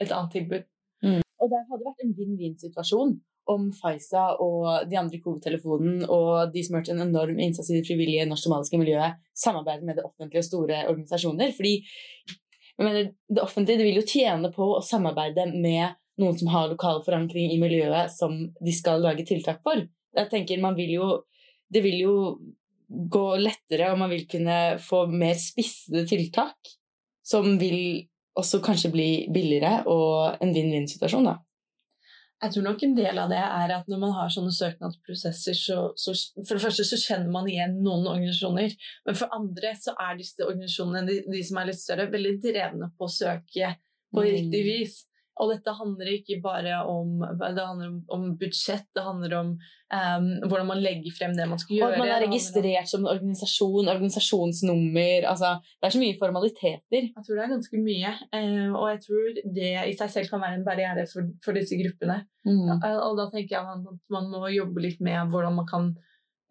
et annet tilbud. Og det hadde vært en vinn-vinn-situasjon om Faiza og de andre i COVID-telefonen og de som har gjort en enorm innsats i det frivillige norsk-somaliske miljøet, samarbeider med det offentlige og store organisasjoner. Fordi mener, det offentlige det vil jo tjene på å samarbeide med noen som har lokal forankring i miljøet som de skal lage tiltak for. Jeg tenker man vil jo Det vil jo gå lettere, og man vil kunne få mer spissede tiltak som vil også kanskje bli billigere og en vinn-vinn-situasjon, da. Jeg tror nok en del av det er at når man har sånne søknadsprosesser, så, så for det første så kjenner man igjen noen organisasjoner, men for andre så er disse organisasjonene, de, de som er litt større, veldig drevne på å søke på Mm. riktig vis. Og dette handler ikke bare om, det handler om, om budsjett, det handler om um, hvordan man legger frem det man skal Og gjøre. at man er registrert som en organisasjon, organisasjonsnummer altså, Det er så mye formaliteter. Jeg tror det er ganske mye, eh, og jeg tror det i seg selv kan være en barriere for, for disse gruppene. Mm. Og da tenker jeg at man må jobbe litt med hvordan man kan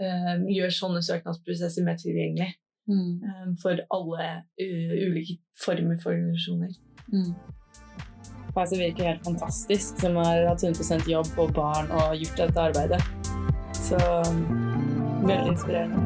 uh, gjøre sånne søknadsprosesser mer tilgjengelig eh, for alle uh, ulike former for organisasjoner. Faisa virker helt fantastisk, som har hatt 100 jobb og barn og gjort dette arbeidet. Så veldig inspirerende.